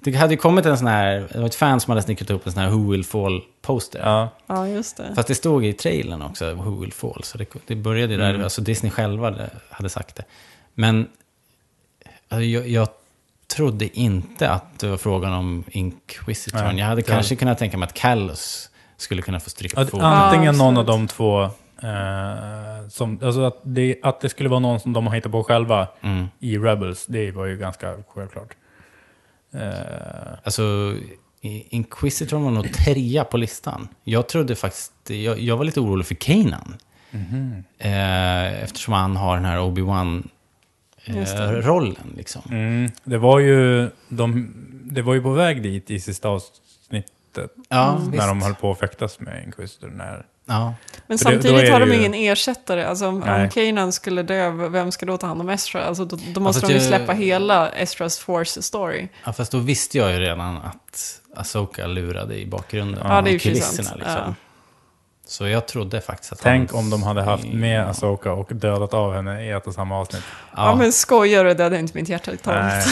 Det hade ju kommit en sån här, det var ett fan som hade snickrat upp en sån här Who Will Fall-poster. Ja. Ja, just det. Fast det stod i trailern också, Who Will Fall. Så det, det började ju där, Mm. alltså Disney själva hade sagt det. Men alltså, jag, jag trodde inte att det var frågan om Inquisitorn. Nej, jag hade det- kanske kunnat tänka mig att Callus skulle kunna få stryka på antingen Ja, någon av de två, eh, som, alltså att det, att det skulle vara någon som de har hittat på själva Mm. i Rebels, det var ju ganska självklart. Eh, Alltså, i- Inquisitorn var nog trea på listan. Jag trodde faktiskt, jag, jag var lite orolig för Kanan. Mhm. Eh, eftersom han har den här Obi-Wan det. eh, rollen liksom. mm, det, var ju, de, det var ju på väg dit i sista avsnittet. Ja, När visst. de höll på att fäktas med Inquisitor. När, Ja. Men För det- samtidigt är har det de ju- ingen ersättare. Alltså om, Nej. om Kanan skulle dö, vem ska då ta hand om Ezra? Alltså då, då måste fast de ju jag- släppa hela Ezras Force story. ja, fast då visste jag ju redan att Asoka lurade i bakgrunden. Ja, det är ju för kulisserna sant. liksom. Ja. Så jag trodde faktiskt att tänk han... om de hade haft med Ja. Asoka och dödat av henne i ett och samma avsnitt. Ja, men skojar du? Det hade inte mitt hjärta tagit.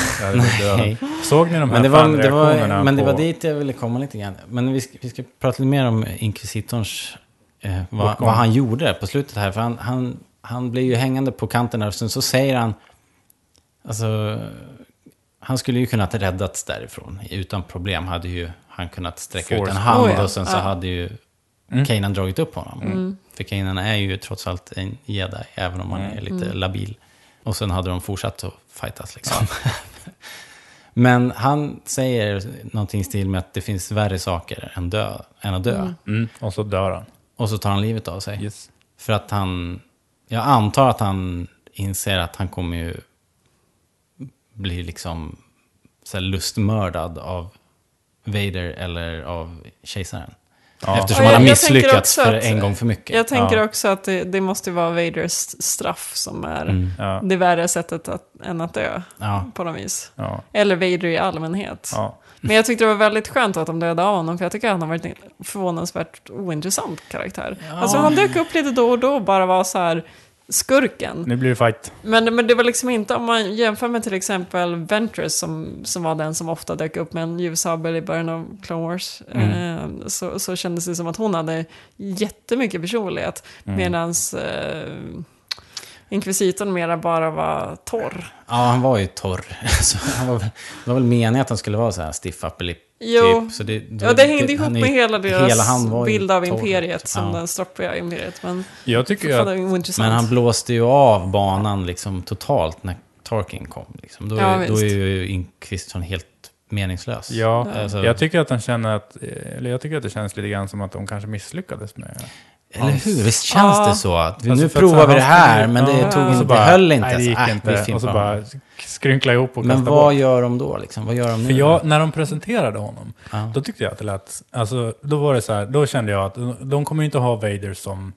Nej. Såg ni de här Men, det var, det var, men det på... var dit jag ville komma lite grann. Men vi ska, vi ska prata lite mer om inkvisitorns... Eh, vad, vad han gjorde på slutet här. För han, han, han blir ju hängande på kanten där och sen så säger han... Alltså... Han skulle ju kunnat räddats därifrån. Utan problem hade ju han kunnat sträcka ut Force. en hand Oh ja, och sen så ja. hade ju Mm. Kanan dragit upp honom. Mm. För Kanan är ju trots allt en jedi, även om han Mm. är lite labil. Och sen hade de fortsatt att fightas liksom. Men han säger någonting i stil med att det finns värre saker än, dö, än att dö. Mm, och så dör han. Och så tar han livet av sig. Yes. För att han, jag antar att han inser att han kommer ju bli liksom så här lustmördad av Vader eller av kejsaren. Ja. Eftersom Ja, han har jag- jag tänker misslyckats också för att- en gång för mycket. Jag tänker Ja. också att det, det måste vara Vaders straff som är Mm. Ja. det värre sättet att, än att dö, Ja. på något vis. Ja. Eller Vader i allmänhet. Ja. Men jag tyckte det var väldigt skönt att de dödade av honom, för jag tycker att han har varit en förvånansvärt ointressant karaktär. Ja. Alltså han dök upp lite då och då och bara var så här skurken. Nu blir det fight. Men, men det var liksom inte, om man jämför med till exempel Ventress som, som var den som ofta dök upp med en ljussabel i början av Clone Wars. Mm. Eh, så, så kändes det som att hon hade jättemycket personlighet. Mm. Medans eh, Inkvisitorn mera bara var torr. Ja, han var ju torr. Så han var, väl- det var väl meningen att han skulle vara så här stiff upper lip. Jo, Typ. Så det, ja det hängde ihop han är- med hela deras hela han var ju bild av torr, imperiet, liksom. som Ja. den stroppiga imperiet. Men Jag tycker att. Men han blåste ju av banan liksom totalt när Tarkin kom. Liksom. Då, Ja, är, då är ju Inquisitorn helt meningslös. Ja, Alltså, jag tycker att han känner att, eller jag tycker att det känns lite grann som att de kanske misslyckades med Eller hur? Visst känns Ja. det så? Att vi, Alltså, nu provar vi det här, men det, ja. tog inte, så det bara, höll inte. Nej, det gick Äh, vi inte. fimpar Och så bara skrynkla ihop och Men vad bort. gör de då? Liksom? Vad gör de nu? För jag, när de presenterade honom, Ja. då tyckte jag att det lät, alltså, då var det så här, då kände jag att de, kommer ju inte ha Vader som,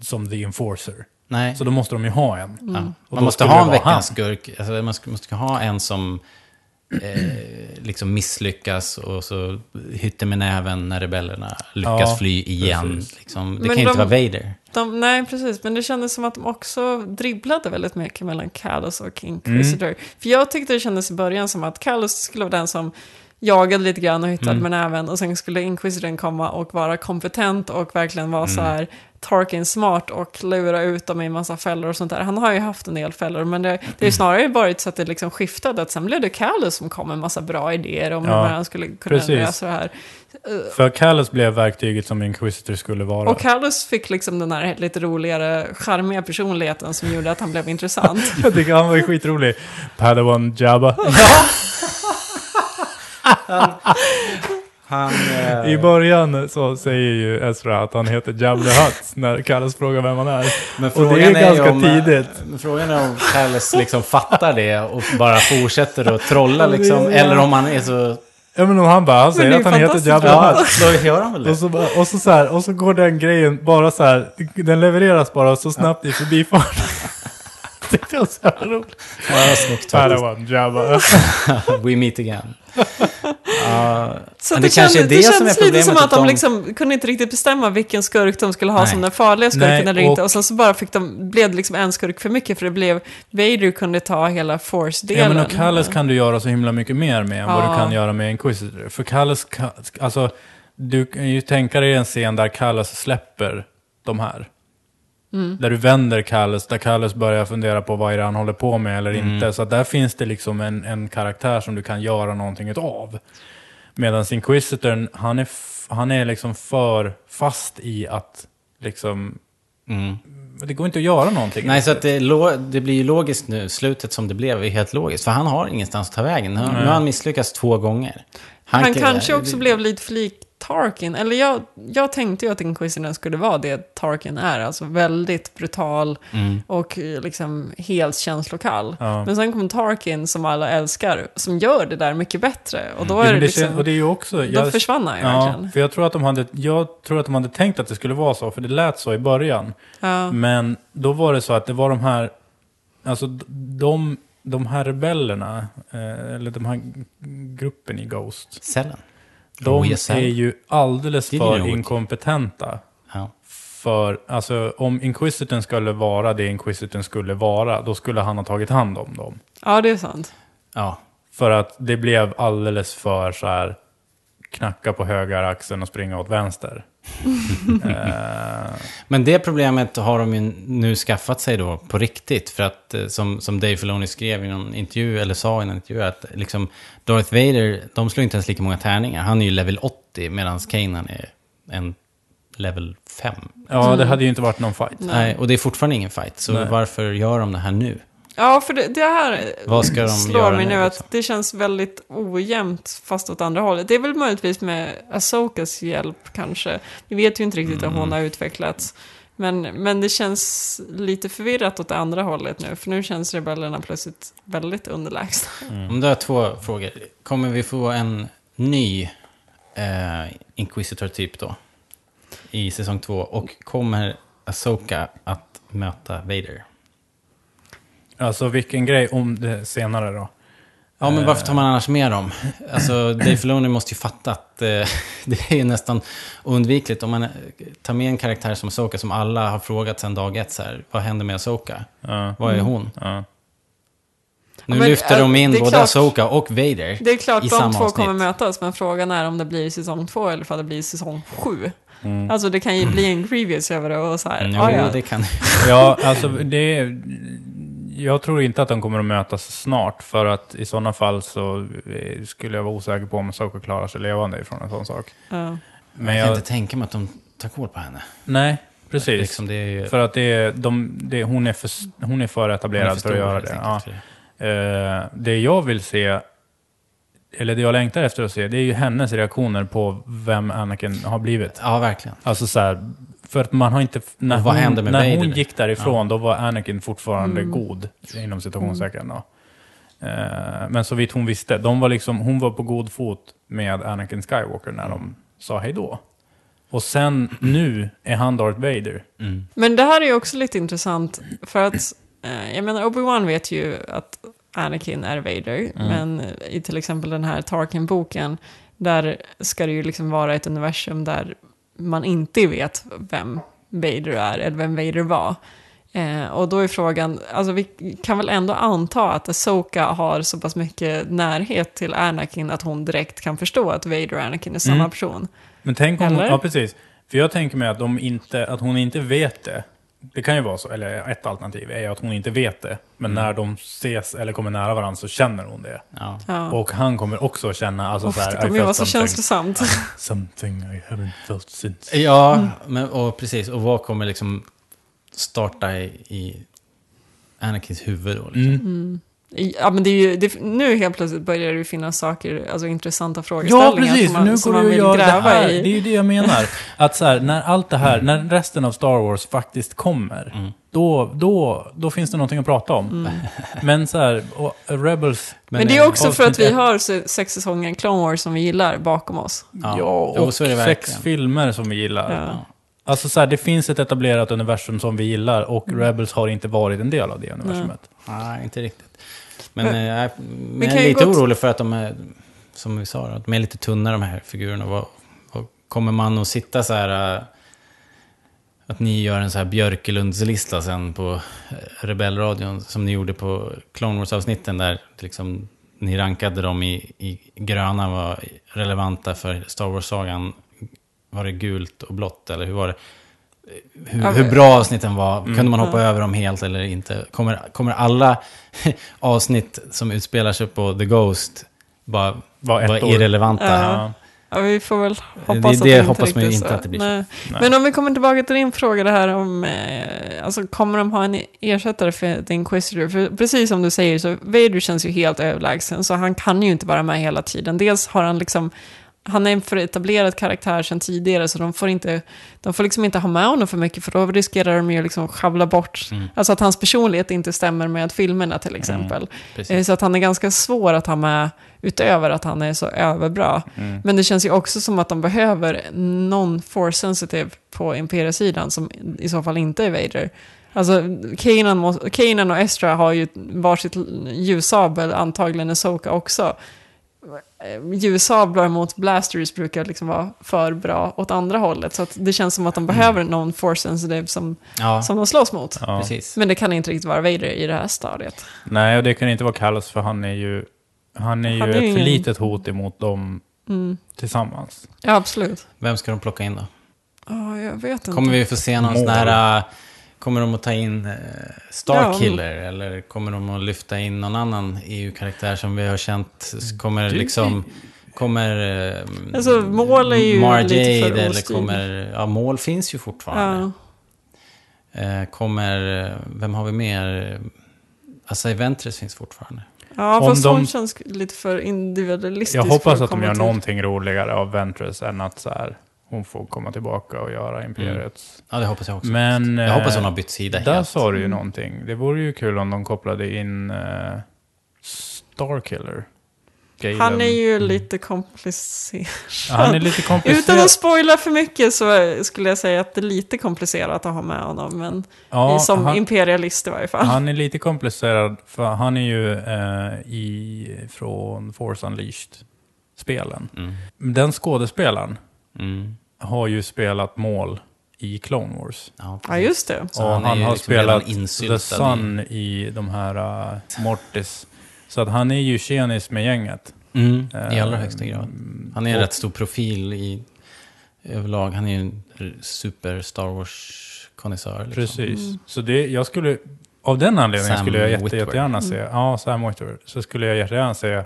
som the enforcer. Nej. Så då måste de ju ha en. Och Man måste ha en veckans han. skurk. Alltså, man måste ha en som eh, liksom misslyckas och så hytter med näven när rebellerna lyckas Ja, fly igen. Liksom. Det Men kan ju inte de- vara Vader. De, nej, precis. Men det kändes som att de också dribblade väldigt mycket mellan Callus och Inquisitor. Mm. För jag tyckte det kändes i början som att Callus skulle vara den som jagade lite grann och hittade Mm. med näven. Och sen skulle Inquisitorn komma och vara kompetent och verkligen vara Mm. så här Tarkin smart och lura ut dem i en massa fällor och sånt där. Han har ju haft en del fällor, men det, det är ju snarare varit så att det liksom skiftade. Att sen blev det Callus som kom med en massa bra idéer om Ja, hur han skulle kunna precis. lösa det här. För Callus blev verktyget som Inquisitor skulle vara. Och Callus fick liksom den här lite roligare, charmiga personligheten som gjorde att han blev intressant. jag tycker han var ju skitrolig. Padawan Jabba. Han, eh, I början så säger ju Ezra att han heter Jabba Hutt när Callus frågar vem han är. men och det är ganska om, eh, tidigt. Men frågan är om Callus liksom fattar det och bara fortsätter att trolla Ja, är- liksom. Eller om han är så... Ja men om han bara, han säger är att han heter Jabba Ja, Hutt. då gör han väl det. Och så, bara- och, så så här, och så går den grejen bara så här, den levereras bara så snabbt i förbifart. Det var så roligt. Ja, snyggt. Padawan Jabba. We meet again. Ja, Så det, det kanske kändes, är det det som är kändes lite problemet, som att, att de de- liksom kunde inte riktigt bestämma vilken skurk de skulle ha Nej. som den farliga skurken Nej, eller inte. och- Och sen så bara fick de, blev det liksom en skurk för mycket för det blev Vader kunde ta hela Force-delen. Ja men och Callus kan du göra så himla mycket mer med än vad Ja. du kan göra med Inquisitor. För Callus, ka- alltså, du kan ju tänka dig en scen där Callus släpper de här. Mm. Där du vänder Callus, där Callus börjar fundera på vad är det han håller på med eller Mm. inte. Så att där finns det liksom en, en karaktär som du kan göra någonting utav. Medan Inquisitorn, han är, han är liksom för fast i att liksom, mm. det går inte att göra någonting. Nej, så att det, det blir ju logiskt nu. Slutet som det blev är helt logiskt. För han har ingenstans att ta vägen. Nu, nu har han misslyckats två gånger. Han kan- kanske också blev lite för lik Tarkin. Eller jag, jag tänkte ju att Inquisitorn skulle vara det Tarkin är. Alltså väldigt brutal Mm. och eh, liksom helt känslokall. Ja. Men sen kom Tarkin som alla älskar, som gör det där mycket bättre. Och då Ja, är men det liksom... kän- och det är ju också... Då jag- försvann han ju Ja, verkligen. för jag tror, att de hade, jag tror att de hade tänkt att det skulle vara så, för det lät så i början. Ja. Men då var det så att det var de här, alltså de, de här rebellerna, eh, eller de här gruppen i Ghost, Cellen. De är ju alldeles för inkompetenta. Ja. För, alltså om Inquisitorn skulle vara det Inquisitorn skulle vara, då skulle han ha tagit hand om dem. ja, det är sant. ja. För att det blev alldeles för så här knacka på höger axeln och springa åt vänster. Men det problemet har de ju nu skaffat sig då på riktigt. För att eh, som, som Dave Filoni skrev i någon intervju, eller sa i någon intervju, att liksom Darth Vader, de slår inte ens lika många tärningar. Han är ju level 80 medan Kanan är en level 5. ja, det hade ju inte varit någon fight. Nej. och det är fortfarande ingen fight. Så Nej. varför gör de det här nu? Ja, för det, det här slår mig nu, nu liksom? att det känns väldigt ojämnt fast åt andra hållet. Det är väl möjligtvis med Asokas hjälp kanske. Vi vet ju inte riktigt hur Mm. hon har utvecklats. Men, men det känns lite förvirrat åt det andra hållet nu. För nu känns rebellerna plötsligt väldigt underlägsna. Om du har två frågor. Kommer vi få en ny eh, Inquisitor-typ då? i säsong två. Och kommer Asoka att möta Vader? Alltså vilken grej om det senare då. Ja, men varför tar man annars med dem? Alltså, Dave Filoni måste ju fatta att eh, det är nästan oundvikligt. Om man eh, tar med en karaktär som Asoka, som alla har frågat sedan dag ett, så här, vad händer med Asoka? Ja. Vad är hon? Ja. Nu men, lyfter äh, de in det är både klart- Asoka och Vader Det är klart i de samma två avsnitt. kommer mötas, men frågan är om det blir säsong två eller om det blir säsong sju. Mm. Alltså det kan ju bli en Grievous över det och så här. Mm, ja, jo, ja. det kan... Ja, alltså det är, Jag tror inte att de kommer att mötas snart, för att i sådana fall så eh, skulle jag vara osäker på om Soka klarar sig levande ifrån en sån sak. Ja. Men jag kan jag... inte tänka mig att de tar koll på henne. Nej, precis. Liksom det är ju... För att det är, de, det, hon, är för, hon är för hon är etablerad för för att stor, göra det. Ja. Eh, det jag vill se, eller det jag längtar efter att se, det är ju hennes reaktioner på vem Anakin har blivit. Ja, verkligen. Alltså så här, för att man har inte... När, Och vad hon, hände med när hon gick därifrån, då var Anakin fortfarande Mm. god, inom citationstecken. då. Eh, men så vitt hon visste, de var liksom, hon var på god fot med Anakin Skywalker när de sa hej då. Och sen, nu är han Darth Vader. Mm. Men det här är ju också lite intressant för att, eh, jag menar Obi-Wan vet ju att Anakin är Vader, men i till exempel den här Tarkin-boken, där ska det ju liksom vara ett universum där man inte vet vem Vader är, eller vem Vader var. Eh, och då är frågan, alltså vi kan väl ändå anta att Asoka har så pass mycket närhet till Anakin att hon direkt kan förstå att Vader och Anakin är samma Mm. person. Men tänk om Eller? ja precis. För jag tänker mig att, de inte, att hon inte vet det. Det kan ju vara så, eller ett alternativ är ju att hon inte vet det. Men när de ses eller kommer nära varandra så känner hon det. Ja. Ja. Och han kommer också känna, alltså Uff, så här, det kommer ju vara så känslosamt. Something I haven't felt since. Ja, men, och precis. Och vad kommer liksom starta i, i Anakins huvud då? Liksom? Mm. Ja, men det är ju, det, nu helt plötsligt börjar det ju finnas saker, alltså intressanta Ja, frågeställningar precis. som man, nu som går man det att vill göra det gräva här. i. Det är ju det jag menar. Att så här, när allt det här, när resten av Star Wars faktiskt kommer, Mm. då, då, då finns det någonting att prata om. Mm. Men så här, och Rebels... Men, det är eh, också för att vi har se- sex säsonger Clone Wars som vi gillar bakom oss. Ja, Ja, och så är det sex filmer som vi gillar. Ja. Alltså så här, det finns ett etablerat universum som vi gillar och Mm. Rebels har inte varit en del av det universumet. Nej, inte riktigt. Men, Men- eh, jag, men jag är lite gott- orolig för att de är, som vi sa, att de är lite tunna de här figurerna. Vad, vad, kommer man att sitta så här... eh, Att ni gör en så här Björkelundslista sen på eh, Rebellradion som ni gjorde på Clone Wars-avsnitten där liksom, ni rankade dem i, i gröna var relevanta för Star Wars-sagan. Var det gult och blått eller hur var det? Hur, Ja, hur bra avsnitten var, kunde man hoppa Ja. över dem helt eller inte? Kommer, kommer alla avsnitt som utspelar sig på The Ghost bara Var ett vara år. irrelevanta? Ja. Ja, vi får väl hoppas Det- att det det hoppas inte man inte så. att det blir så. Nej. Nej. Men om vi kommer tillbaka till din fråga det här om, eh, alltså kommer de ha en ersättare för The Inquisitor? För precis som du säger så Vader känns ju helt överlägsen, så han kan ju inte vara med hela tiden. Dels har han liksom, han är en för etablerad karaktär sedan tidigare, så de får, inte, de får liksom inte ha med honom för mycket, för då riskerar de ju liksom sjabbla bort, Mm. alltså att hans personlighet inte stämmer med filmerna till exempel. Precis. Eh, Så att han är ganska svår att ha med utöver att han är så överbra. Mm. Men det känns ju också som att de behöver någon force sensitive på Imperia-sidan som i så fall inte är Vader. Alltså, Kanan, Kanan och Estra har ju varsitt ljussabel, antagligen Asoka också. Eh, Ljussablar mot blasters brukar liksom vara för bra åt andra hållet. Så att det känns som att de behöver någon force sensitive som, Ja, som de slåss mot. Ja. Men det kan inte riktigt vara Vader i det här stadiet. Nej, och det kan inte vara Callas för han är ju, han är ju Han är ett ju för ingen- litet hot emot dem Mm. tillsammans. Ja, absolut. Vem ska de plocka in då? Ja, jag vet inte. Kommer vi få se någon Mål. sån här... Kommer de att ta in uh, Starkiller? Eller kommer de att lyfta in någon annan EU-karaktär som vi har känt? Kommer Det- liksom... Kommer... Uh, Alltså, Maul är ju Mara lite för eller kommer... Ja, mål finns ju fortfarande. Ja. Eh, kommer... eh, Vem har vi mer? Alltså, Ventress finns fortfarande. Ja, Om fast de- hon känns lite för individualistisk. Jag hoppas att de gör till- någonting roligare av Ventress än att så här, hon får komma tillbaka och göra Imperiets. Ja, det hoppas jag också. Men... jag hoppas eh, hon har bytt sida Där helt. sa du ju någonting. Det vore ju kul om de kopplade in uh, Starkiller. Galen. Han är ju lite komplicerad. Ja, han är lite Utan komplicerad. att spoila för mycket så skulle jag säga att det är lite komplicerat att ha med honom. Men Ja, som han, imperialist i varje fall. han är lite komplicerad, för han är ju eh, i, från Force Unleashed-spelen. Mm. Den skådespelaren Mm. Har ju spelat mål i Clone Wars. Ja, Ja, just det. Så och han han, har liksom spelat The Sun i, de här uh, Mortis. Så att han är ju tjenis med gänget. Mm, I allra högsta grad. Han är en och- rätt stor profil i överlag. Han är ju en super Star Wars-konnässör. Liksom. Precis. Så det, jag skulle, av den anledningen Sam skulle jag jätte, jättegärna se, ja, Sam Witwer, så skulle jag jättegärna se,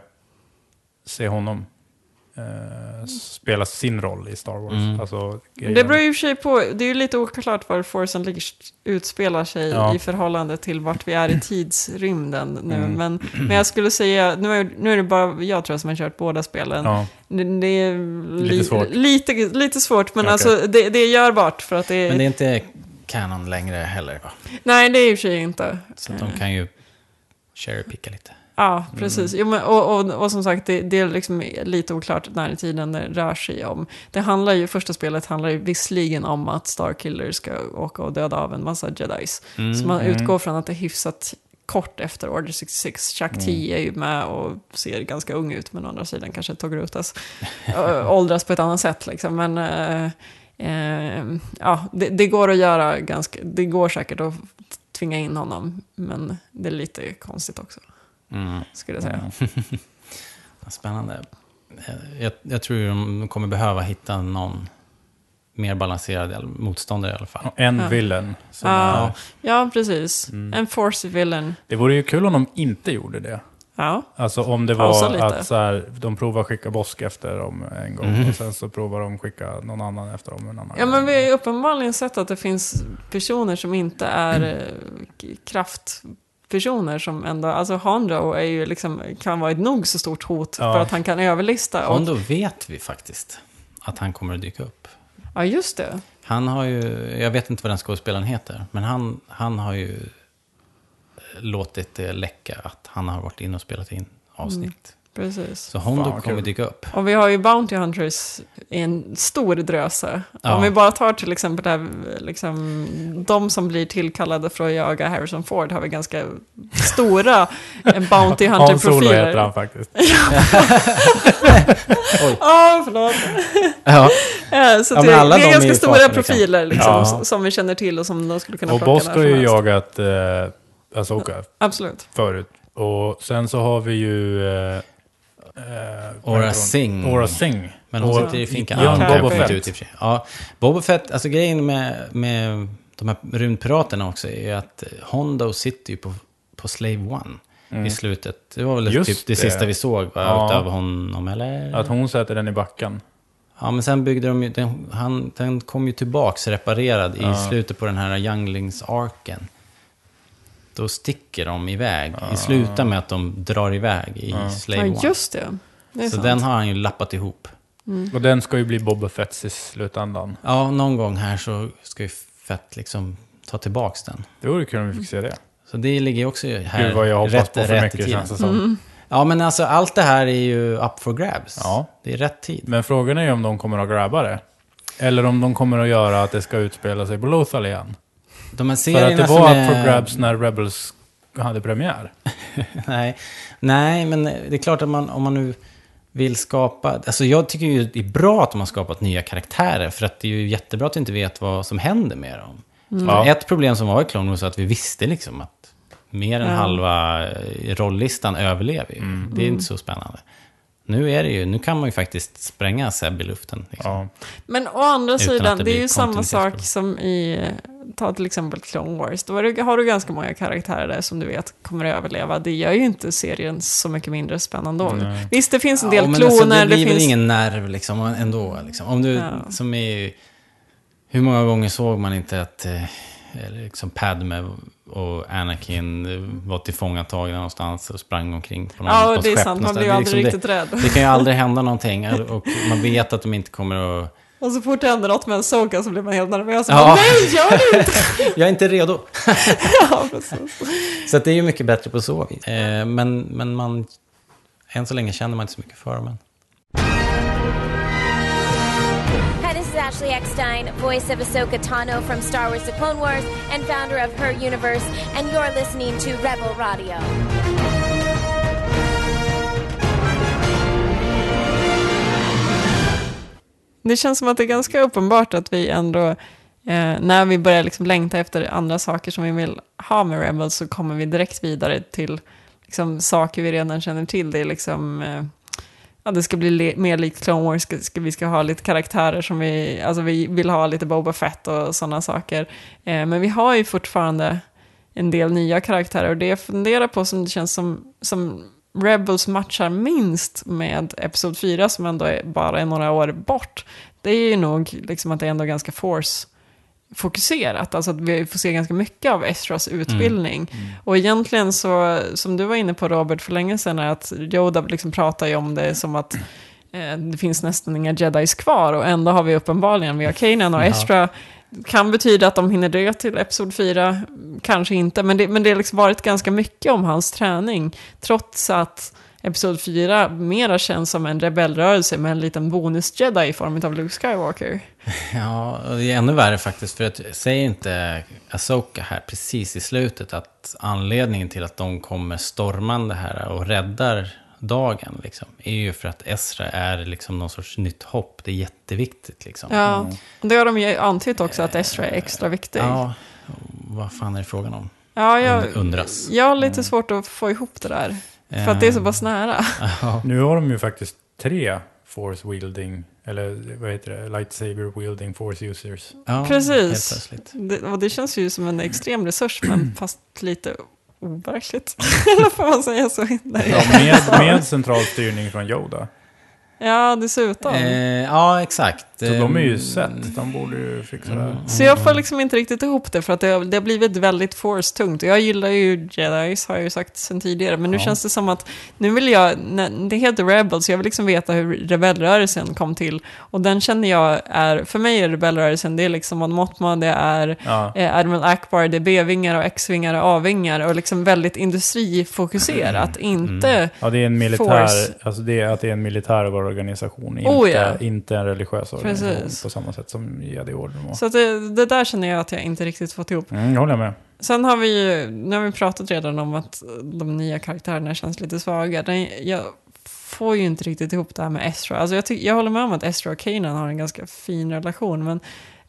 se honom eh, spela sin roll i Star Wars. Mm. Alltså, Det beror ju för sig på, det är ju lite oklart var Force Unleashed utspelar sig Ja. i förhållande till vart vi är i tidsrymden nu. Mm. Men, men jag skulle säga, nu är, nu är det bara jag tror som har kört båda spelen. Ja, Det, det är li, Lite svårt. Lite, lite svårt, men Okej. alltså det, det är görbart för att det är... Men det är inte kanon längre heller va? Nej, det är och för sig inte. Så de kan ju cherrypicka lite. Ja, precis. Jo, men, och, och, och som sagt, det, det är liksom lite oklart när i tiden det rör sig om. Det handlar ju, första spelet handlar ju visserligen om att Starkiller ska åka och döda av en massa jedis. Mm. Så man Mm. utgår från att det är hyfsat kort efter Order 66. Chuck T är ju med och ser ganska ung ut, men å andra sidan kanske Togrutas åldras på ett annat sätt. Liksom. Men äh, äh, ja, det, det går att göra ganska, det går säkert att tvinga in honom, men det är lite konstigt också, Mm. skulle jag säga. Spännande. Eh, Jag, jag tror de kommer behöva hitta någon mer balanserad motståndare i alla fall. en Ja. villain. Som Ja. är, Ja, precis. Mm. En force villain. det vore ju kul om de inte gjorde det. Ja, Alltså om det Pausa var lite. att så här, de provar skicka Bosk efter dem en gång Mhm. och sen så provar de skicka någon annan efter dem en annan ja gång. men vi har ju uppenbarligen sett att det finns personer som inte är eh, k- kraftpersoner som ändå, alltså Hondo är ju liksom, kan vara ett nog så stort hot Ja. för att han kan överlista. Och, Hondo vet vi faktiskt att han kommer att dyka upp. ja, just det. Han har ju, jag vet inte vad den skådespelaren heter, men han, han har ju låtit det läcka att han har varit inne och spelat in avsnitt. Precis. Så Hondo Fan, kommer kul. dyka upp. Och vi har ju Bounty Hunters i en stor dröse. Ja. Om vi bara tar till exempel det här, liksom, de som blir tillkallade för att jaga Harrison Ford har vi ganska stora Bounty Hans Solo heter Hunter-profiler. han faktiskt. Ja, förlåt. Ja, Eh, Så Ja, det, alla det de är är ganska ju stora farten, liksom. profiler liksom, Ja. som vi känner till och som de skulle kunna Och plocka Bosk när har ju jagat eh, Asoka Absolut. förut. Och sen så har vi ju... Eh, eh, hon? Singh. Ora Singh. men hon sitter i finkan. Ja, Boba kommit Fett. ut i och för sig. Ja, Boba Fett, alltså grejen med, med de här rymdpiraterna också är att eh, Hondo sitter ju på, på Slave One i slutet. Det var väl Mm. Just typ det, det. sista vi såg va, Ja. utav honom, eller? Att hon sätter den i backen. Ja, men sen byggde de ju, den, han, den kom ju tillbaks reparerad Ja. i slutet på den här Younglings-arken. Då sticker de iväg. Det slutar med att de drar iväg i Ja. Slave Ja, One. just det. det Så sant. den har han ju lappat ihop. Och den ska ju bli Boba Fetts i slutändan. Ja, någon gång här så ska ju Fett liksom ta tillbaks den. Det vore kul om vi fick se det. Så det ligger också här Gud vad jag hoppas rätt, på för rätt i mycket känns det som. Mm. Ja, men alltså allt det här är ju up for grabs. Ja. Det är rätt tid. Men frågan är ju om de kommer att grabba det. Eller om de kommer att göra att det ska utspela sig på Lothal igen. De här För att det var är... up for grabs när Rebels hade premiär. Nej, nej, men det är klart att man, om man nu vill skapa... Alltså jag tycker ju det är bra att de har skapat nya karaktärer. För att det är ju jättebra att vi inte vet vad som händer med dem. För Ja. Ett problem som var i Clone Wars var att vi visste liksom att mer än Ja. halva eh, rolllistan överlever ju. Mm. Det är inte så spännande. Nu är det ju, nu kan man ju faktiskt spränga Seb i luften. Liksom. Ja. Men å andra Utan sidan, det det är ju samma sak som i, ta till exempel Clone Wars. Då det, har du ganska många karaktärer där som du vet kommer att överleva. Det gör ju inte serien så mycket mindre spännande. då. Nej. Visst, det finns en del Ja, men kloner, alltså, det det, blir väl finns... ingen nerv liksom, ändå. Liksom. Om du, Ja. som är, hur många gånger såg man inte att eh, liksom Padme och Anakin eh, var tillfångatagna någonstans och sprang omkring på någon, Ja, något det är skepp sant. Man blir ju Det aldrig liksom riktigt rädd. Det, det kan ju aldrig hända någonting och man vet att de inte kommer att... Och så fort det händer något med en Soka så blir man helt nervös. Ja. Ja. Nej, gör det inte! Jag är inte redo. ja, precis. Så det är ju mycket bättre på så vis. Eh, men, men man än så länge känner man inte så mycket för dem än. Ashley Eckstein, voice of Ahsoka Tano from Star Wars The Clone Wars and founder of Her Universe, and you're listening to Rebel Radio. Det känns som att det är ganska uppenbart att vi ändå, eh, när vi börjar liksom längta efter andra saker som vi vill ha med Rebels, så kommer vi direkt vidare till liksom, saker vi redan känner till. Det är liksom, eh, ja, det ska bli le- mer likt Clone Wars, ska, ska, vi ska ha lite karaktärer som vi, alltså vi vill ha lite Boba Fett och sådana saker. Eh, men vi har ju fortfarande en del nya karaktärer och det jag funderar på som det känns som, som Rebels matchar minst med Episod 4 som ändå är bara är några år bort. Det är ju nog liksom att det är ändå ganska force fokuserat, alltså att vi får se ganska mycket av Estras utbildning. Och egentligen så, som du var inne på Robert för länge sedan, är att Yoda liksom pratar ju om det som att eh, det finns nästan inga jedis kvar och ändå har vi uppenbarligen, vi har Kanan och. Estra kan betyda att de hinner dö till Episod 4, kanske inte, men det, men det har liksom varit ganska mycket om hans träning, trots att Episod 4 mera känns som en rebellrörelse med en liten bonus-jedi i form av Luke Skywalker. Ja, och det är ännu värre faktiskt. För att säger inte Asoka här precis i slutet att anledningen till att de kommer stormande här och räddar dagen liksom, är ju för att Esra är liksom någon sorts nytt hopp. Det är jätteviktigt liksom. Ja, och det har de ju antytt också, att Estra är extra viktig. Ja, vad fan är det frågan om? Ja, jag, Und- undras. jag har lite svårt att få ihop det där. För att det är så pass nära. Ja, Nu har de ju faktiskt tre force wielding, eller vad heter det, lightsaber wielding force users. ja, Precis. Det, och det känns ju som en extrem resurs, men fast lite overkligt. Eller får man säga så? Nej. Ja, med, med central styrning från Yoda. Ja, dessutom. Eh, ja, exakt. Så de är ju Eh, sett, de borde ju fixa det. här. Så jag får liksom inte riktigt ihop det, för att det har, det har blivit väldigt force-tungt. Och jag gillar ju Jedis, har jag ju sagt sen tidigare. Men nu Ja. känns det som att, nu vill jag, det heter Rebels, jag vill liksom veta hur rebellrörelsen kom till. Och den känner jag är, för mig är rebellrörelsen, det är liksom Mon Mothma, det är Ja. eh, Admiral Akbar, det är B-vingar och X-vingar och A-vingar. Och liksom väldigt industrifokuserat, inte... ja, det är en militär, Force. alltså det är att det är en militär organisation, inte, Oh, ja. inte en religiös organisation Precis. på samma sätt som Jedi-orden var. Så det, det där känner jag att jag inte riktigt fått ihop. Mm, jag håller med. Sen har vi ju, nu har vi pratat redan om att de nya karaktärerna känns lite svaga. Den, jag får ju inte riktigt ihop det här med Estra. Alltså jag, jag håller med om att Estra och Kanan har en ganska fin relation, men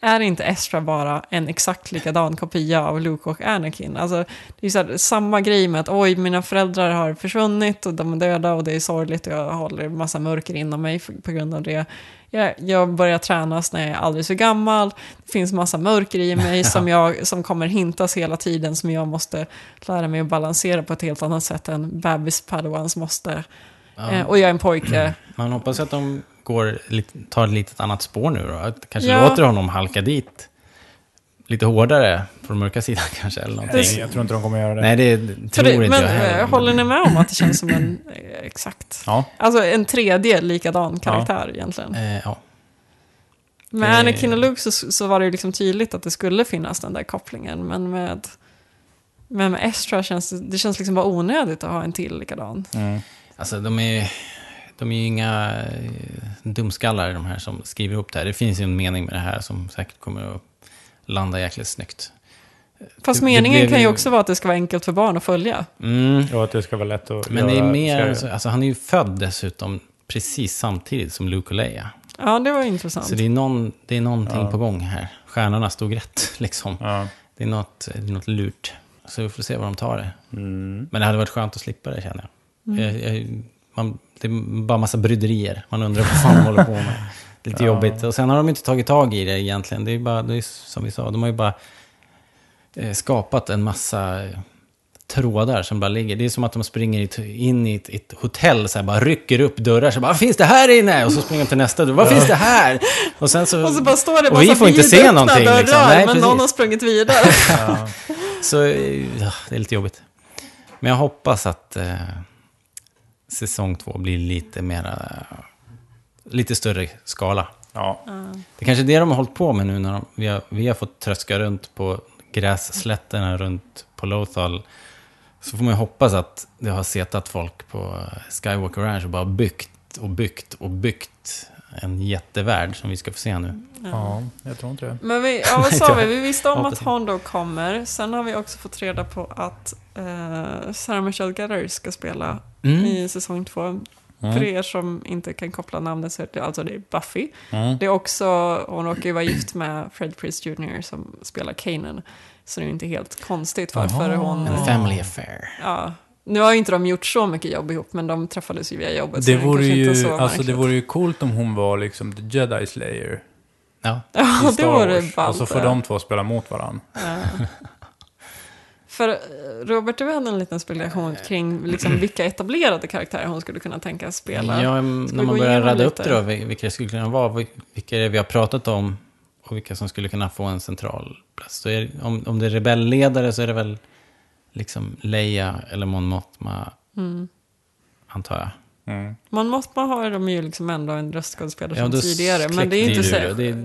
är inte Estra bara en exakt likadan kopia av Luke och Anakin? Alltså, det är så här, samma grej med att oj, mina föräldrar har försvunnit och de är döda och det är sorgligt och jag håller massa mörker inom mig på grund av det. Jag, jag börjar tränas när jag är alldeles för gammal. Det finns massa mörker i mig som, jag, som kommer hintas hela tiden som jag måste lära mig att balansera på ett helt annat sätt än bebis padawans måste. Ja. Eh, och jag är en pojke. Man hoppas att de går, lite- tar ett litet annat spår nu då. Kanske Ja. låter honom halka dit lite hårdare på den mörka sidan kanske. Eller någonting. Nej, jag tror inte de kommer göra det. Nej, det För tror det, inte men jag heller. eh, håller ni med om att det känns som en eh, exakt, Ja, alltså en tredje likadan karaktär egentligen? Eh, ja. Med det- Anakin och Luke så, så var det ju liksom tydligt att det skulle finnas den där kopplingen, men med, men med Estra känns det, det känns liksom bara onödigt att ha en till likadan. mm. Alltså de är, de är ju inga eh, dumskallar de här som skriver ihop det här. Det finns ju en mening med det här som säkert kommer att landa jäkligt snyggt. Fast Det- det meningen blev kan ju också vara att det ska vara enkelt för barn att följa. Mm. och att det ska vara lätt att Men det är göra mer, serier. alltså, alltså han är ju född dessutom precis samtidigt som Luke och Leia. Ja, det var intressant. Så det är, någon, det är någonting Ja. på gång här. Stjärnorna stod rätt, liksom. Ja. Det är något, det är något lurt. Så vi får se vad de tar det. Mm. Men det hade varit skönt att slippa det, känner jag. Jag, jag man, det är bara massa bryderier. Man undrar vad fan de håller på med. Det är lite Ja. jobbigt. Och sen har de inte tagit tag i det egentligen. Det är bara, det är som vi sa, de har ju bara eh, skapat en massa eh, trådar som bara ligger. Det är som att de springer in i ett, ett hotell, så här, bara rycker upp dörrar. Så bara, vad finns det här inne? Och så springer de till nästa dörr. Vad finns det här? Och sen så... Och så bara står det och vi får inte se någonting. dörrar, Liksom. Nej, men precis. någon har sprungit vidare. Ja. Så eh, ja, det är lite jobbigt. Men jag hoppas att eh, säsong två blir lite mera... Lite större skala. Ja. Det är kanske är det de har hållit på med nu när de, vi, har, vi har fått tröska runt på grässlätterna runt på Lothal Så får man ju hoppas att det har setat folk på Skywalker Ranch och bara byggt och byggt och byggt en jättevärld som vi ska få se nu. Ja, jag tror inte det. Men vi, ja, vad sa vi? Vi visste om att. Hondo kommer. Sen har vi också fått reda på att eh, Sarah Michelle Gellar ska spela Mm. i säsong två. För er som inte kan koppla namnet så är det alltså det är Buffy. Mm. Det är också, hon råkar ju vara gift med Fred Prinze Jr. som spelar Kanan. Så det är inte helt konstigt varför Jaha. hon... En family affair. Ja, nu har ju inte de gjort så mycket jobb ihop, men de träffades ju via jobbet. Det vore inte ju, så alltså det märkligt. vore ju coolt om hon var liksom the Jedi Slayer Ja. Ja, i det vore ballt. Och så får de två spela mot varandra. Ja. För eh, Robert, du hade en liten spekulation kring liksom, vilka etablerade karaktärer hon skulle kunna tänkas spela. Ja, när man börjar rada upp det då, vil- vilka det skulle kunna vara, vil- vilka det vi har pratat om och vilka som skulle kunna få en central plats. Så är, om, om det är rebellledare så är det väl liksom Leia eller Mon Mothma, Mm. antar jag. Mm. Mon Mothma har de ju liksom ändå en röstskådespelare Ja, då tidigare. Men det är, inte så, det.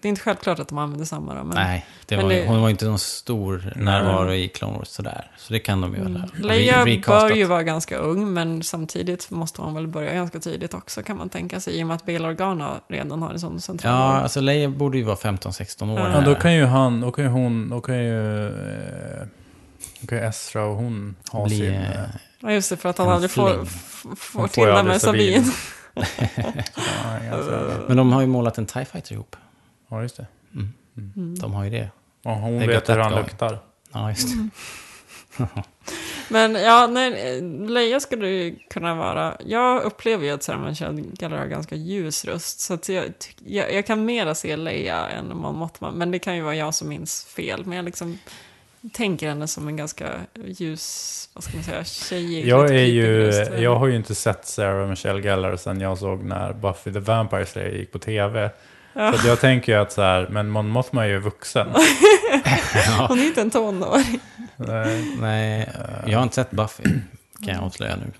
Det- är inte självklart att de använder samma. Då, men... Nej, det men var, det- hon var inte någon stor närvaro i Clone Wars sådär. Så det kan de ju väl Mm. Leia re- recastat. bör ju vara ganska ung, men samtidigt måste hon väl börja ganska tidigt också kan man tänka sig. I och med att Bail Organa redan har en sån central Ja, roll. alltså Leia borde ju vara 15-16 år. Ja, då kan ju han, då kan ju hon, då kan ju, eh, då kan ju Esra och hon ha bli... sin... eh, Ja, just det, för att han aldrig får, får till ju det med Sabine. Sabine. ja, Men de har ju målat en TIE Fighter ihop. Ja, just det. Mm. De har ju det. Och hon Det vet hur att han gå. luktar. Ja, just det. Men ja, nej, Leia skulle ju kunna vara. Jag upplever ju att Sarah Michelle Gellar har ganska ljus röst. Så att jag, jag, jag kan mera se Leia än Mon Mothma. Men det kan ju vara jag som minns fel. Men jag liksom tänker henne som en ganska ljus, vad ska man säga, tjejig. Jag är ju, röst. jag har ju inte sett Sarah Michelle Gellar sen jag såg när Buffy the Vampire Slayer gick på tv. Ja. Så jag tänker ju att så här, men Mon Mothma är ju vuxen. Hon är inte en tonåring. Nej, Nej, jag har inte sett Buffy. Kan jag avslöja nu.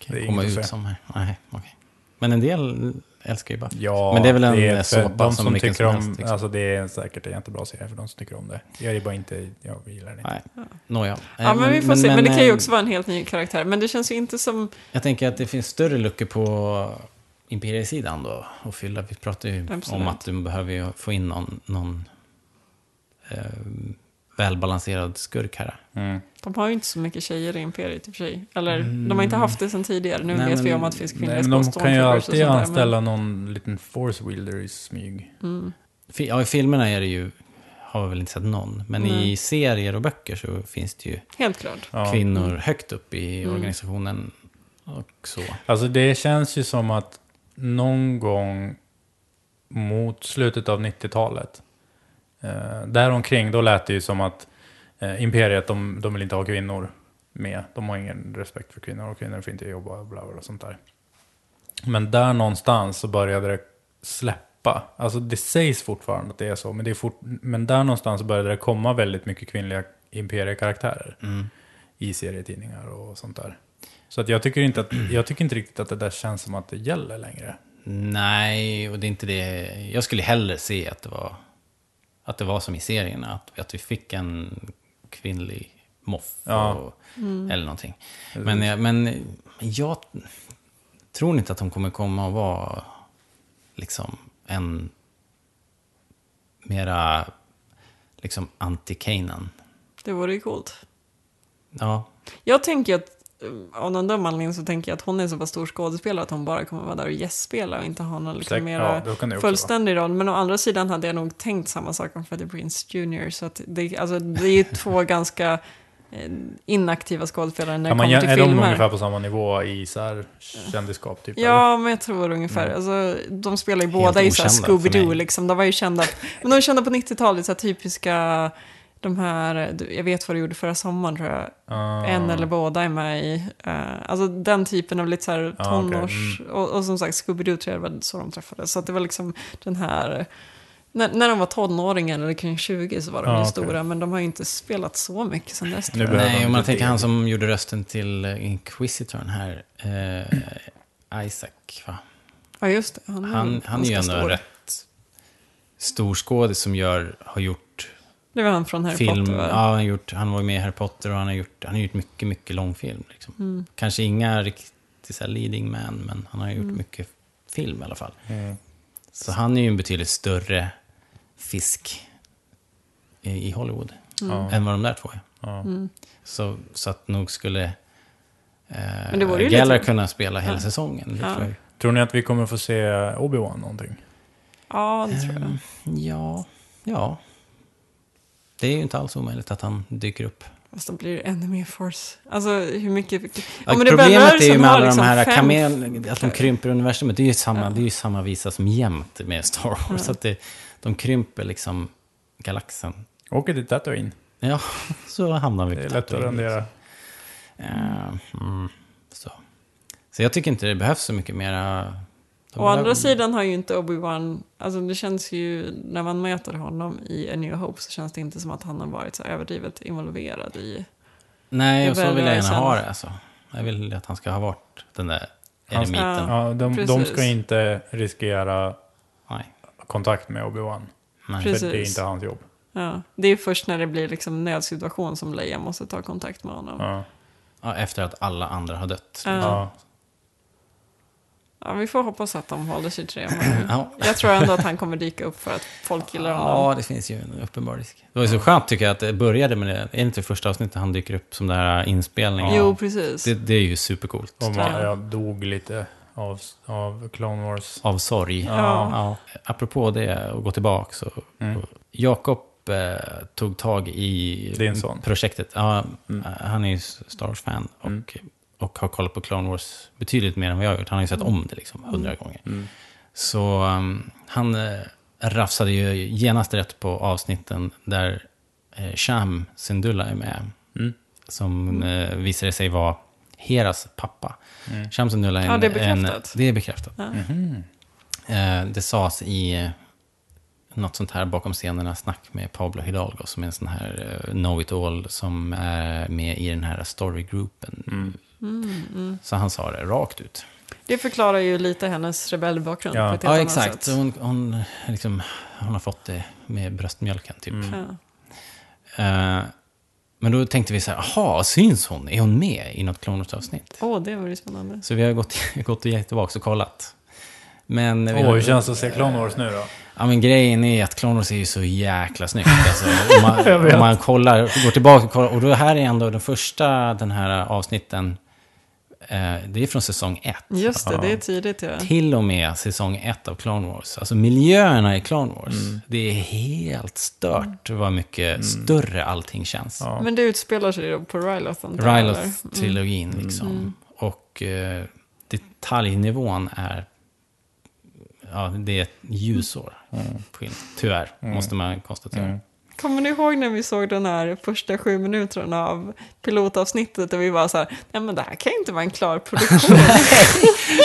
Kan är jag komma ut som här. Nej, okej. Men en del älskar ju Buffy. Ja, Men det är väl en för såpa de som som vilken tycker som om, helst, liksom. Alltså det är säkert en jättebra serie för de som tycker om det. Jag är bara inte, jag gillar det inte. Nej, nåja. Ja, Eh, men vi får se. Men det kan ju eh, också vara en helt ny karaktär. Men det känns ju inte som... Jag tänker att det finns större luckor på imperiesidan då. Och fylla. Vi pratar ju Absolut. om att du behöver ju få in någon, någon eh, välbalanserad skurk här. Mm. De har ju inte så mycket tjejer i Imperiet i och för sig. Eller, de har inte haft det sedan tidigare. Nu Nej, vet vi men- om att det finns kvinnliga Nej, men de kan ju alltid där, men- anställa någon liten force wielder i smyg. Mm. Ja, i filmerna är det ju, har vi väl inte sett någon. Men Nej. i serier och böcker så finns det ju Helt klart. Ja. kvinnor högt upp i Mm. organisationen. Och så. Alltså det känns ju som att någon gång mot slutet av 90-talet, eh, däromkring, då lät det ju som att eh, Imperiet, de, de vill inte ha kvinnor med. De har ingen respekt för kvinnor och kvinnor får inte jobba och bla bla och sånt där. Men där någonstans så började det släppa. Alltså det sägs fortfarande att det är så, men, det är fort, men där någonstans så började det komma väldigt mycket kvinnliga imperiekaraktärer Mm. i serietidningar och sånt där. Så att jag, tycker inte att, jag tycker inte riktigt att det där känns som att det gäller längre. Nej, och det är inte det. Jag skulle hellre se att det var, att det var som i serierna. Att, att vi fick en kvinnlig moff. Ja. Och, Eller någonting. Men, jag- men jag tror inte att de kommer komma och vara liksom en mera liksom anti-Kanan. Det vore ju coolt. Ja, Jag tänker att, eh, av någon dum anledning så tänker jag att hon är så pass stor skådespelare att hon bara kommer vara där och gästspela och inte ha någon liksom mera ja, fullständig roll. Men å andra sidan hade jag nog tänkt samma sak om Freddie Prinze Jr. Så att det, alltså, det är ju två ganska eh, inaktiva skådespelare när det kommer till är de filmer. ungefär på samma nivå i så här kändisskap? Typ, eller? Ja, men jag tror ungefär. Mm. Alltså, de spelar ju Helt båda i så här Scooby-Doo liksom. De var ju kända, men de var kända på 90-talet, så här typiska, de här, jag vet vad du gjorde förra sommaren tror jag. Ah. En eller båda är med i. eh, alltså den typen av lite så här okej. tonårs... Och, och som sagt, Scooby-Doo tror jag var så de träffades. Så att det var liksom den här... När, när de var tonåringar eller kring 20 så var de ju okej. stora. Men de har ju inte spelat så mycket sen dess. Nu Nej, om man tänker han som gjorde rösten till Inquisitorn här. Eh, Isaac, va? Ja, just det. Han, Han, han är ju ändå en stor. rätt stor skådis som gör, har gjort Det var han från Harry film. Potter, va? ja, han, gjort, han var med i Harry Potter och han har gjort, han har gjort mycket, mycket långfilm. Liksom. Mm. Kanske inga riktigt så leading man, men han har gjort Mm. mycket film i alla fall. Mm. Så han är ju en betydligt större fisk i, i Hollywood Ja. än vad de där två är. Mm. Så, så att nog skulle eh, Geller lite- kunna spela hela Ja. säsongen. Ja. tror jag. Tror ni att vi kommer få se Obi-Wan någonting? Ja, det tror jag. Ehm, Ja, ja. Det är ju inte alls omöjligt att han dyker upp. Fast då blir det ännu mer force. Alltså hur mycket... Ja, Ja, men det problemet är ju med alla liksom de här fem- kamel, att de krymper universumet. Det är ju samma, Ja. det är ju samma visa som jämt med Star Wars. Att det, de krymper liksom galaxen. Åker till Tatooine. Ja, så hamnar vi Det är på lätt att rendera. liksom. Eh, mm, så. så jag tycker inte det behövs så mycket mera... Å andra sidan har ju inte Obi-Wan, alltså det känns ju, när man möter honom i A New Hope så känns det inte som att han har varit så överdrivet involverad i... Nej, och så vill jag gärna ha det alltså. Jag vill att han ska ha varit den där eremiten. Ja. Ja, de, de ska inte riskera Nej. kontakt med Obi-Wan. Precis. För det är inte hans jobb. Ja, det är först när det blir liksom nödsituation som Leia måste ta kontakt med honom. Ja. Ja. Efter att alla andra har dött. Ja. Ja. vi får hoppas att de håller sig till det. Ja. jag tror ändå att han kommer dyka upp för att folk gillar honom. Ja, det finns ju en uppenbar risk. Det var ju så skönt tycker jag att det började med det. Är det inte första avsnittet han dyker upp som den här inspelningen? Jo, precis. Det, det är ju supercoolt. Och man, Ja. jag dog lite av, av Clone Wars. Av sorg. Ja. Ja. Apropå det, och gå tillbaka så. Mm. Jakob eh, tog tag i Din son. projektet. Ja, Mm. eh, Han är ju Star Wars-fan och, Mm. Och har kollat på Clone Wars betydligt mer än vad jag har gjort. Han har ju sett om det liksom hundra gånger. Mm. Så um, han uh, rafsade ju genast rätt på avsnitten där uh, Sham Syndulla är med. Mm. Som uh, visade sig vara Heras pappa. Mm. Sham Syndulla är en... Ja, det är En, bekräftat. det är bekräftat. Ja. Mhm. Eh, det sades i eh, något sånt här bakom scenerna snack med Pablo Hidalgo som är en sån här uh, know-it-all som är med i den här storygroupen. Mm. Mm. Så han sa det rakt ut. Det förklarar ju lite hennes rebellbakgrund Ja. på ett helt Ja, annat exakt. sätt. Hon, hon, liksom, hon har fått det med bröstmjölken, typ. Mm. Ja. Eh, men då tänkte vi så här, jaha, syns hon? Är hon med i något Clone Wars-avsnitt? Åh, det var ju spännande. Så vi har gått, gått och gett tillbaka och kollat. Men, vi Åh, har- hur känns det att se Clone Wars nu då? Ja, men grejen är att Clone Wars är ju så jäkla snyggt. Alltså, om, man, om man kollar, går tillbaka och kollar. Och då här är ändå den första, den här avsnitten, det är från säsong ett. Just det, Ja. det är tidigt ja. Till och med säsong ett av Clone Wars. Alltså miljöerna i Clone Wars. Mm. Det är helt stört vad mycket större allting känns. Ja. Men det utspelar sig då på där, eller? Mm. Ryloth-trilogin liksom. Och eh, detaljnivån är... Ja, det är ett ljusår. skillnad. Tyvärr, måste man konstatera. Mm. Kommer ni ihåg när vi såg den här första sju minuterna av pilotavsnittet och vi var så här, nej men det här kan ju inte vara en klar produktion.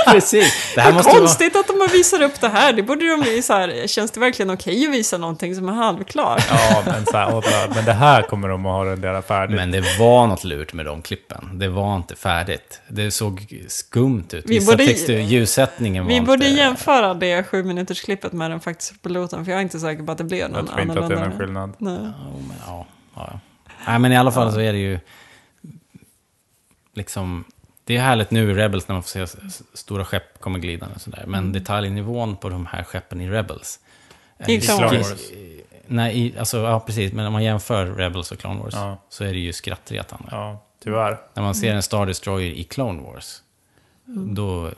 Precis. Det här måste vara... konstigt att de har visat upp det här. Det borde de bli så här, känns det verkligen okej att visa någonting som är halvklart? Ja, men, så här, men det här kommer de att ha renderat färdigt. Men det var något lurt med de klippen. Det var inte färdigt. Det såg skumt ut. Vi Vissa borde- texter, ljussättningen var Vi borde inte... jämföra det sju minuters klippet med den faktiska piloten, för jag är inte säker på att det blev någon jag tror inte att det är någon annorlunda. skillnad. Nej. Ja, men, ja, ja. Nej, men i alla fall så är det ju... Liksom... Det är härligt nu i Rebels när man får se stora skepp komma glidande och sådär. Men Mm. detaljnivån på de här skeppen i Rebels... I Clone Wars. Nej, i, alltså, ja precis. Men om man jämför Rebels och Clone Wars Ja. så är det ju skrattretande. Ja, tyvärr. När man ser en Star Destroyer i Clone Wars, då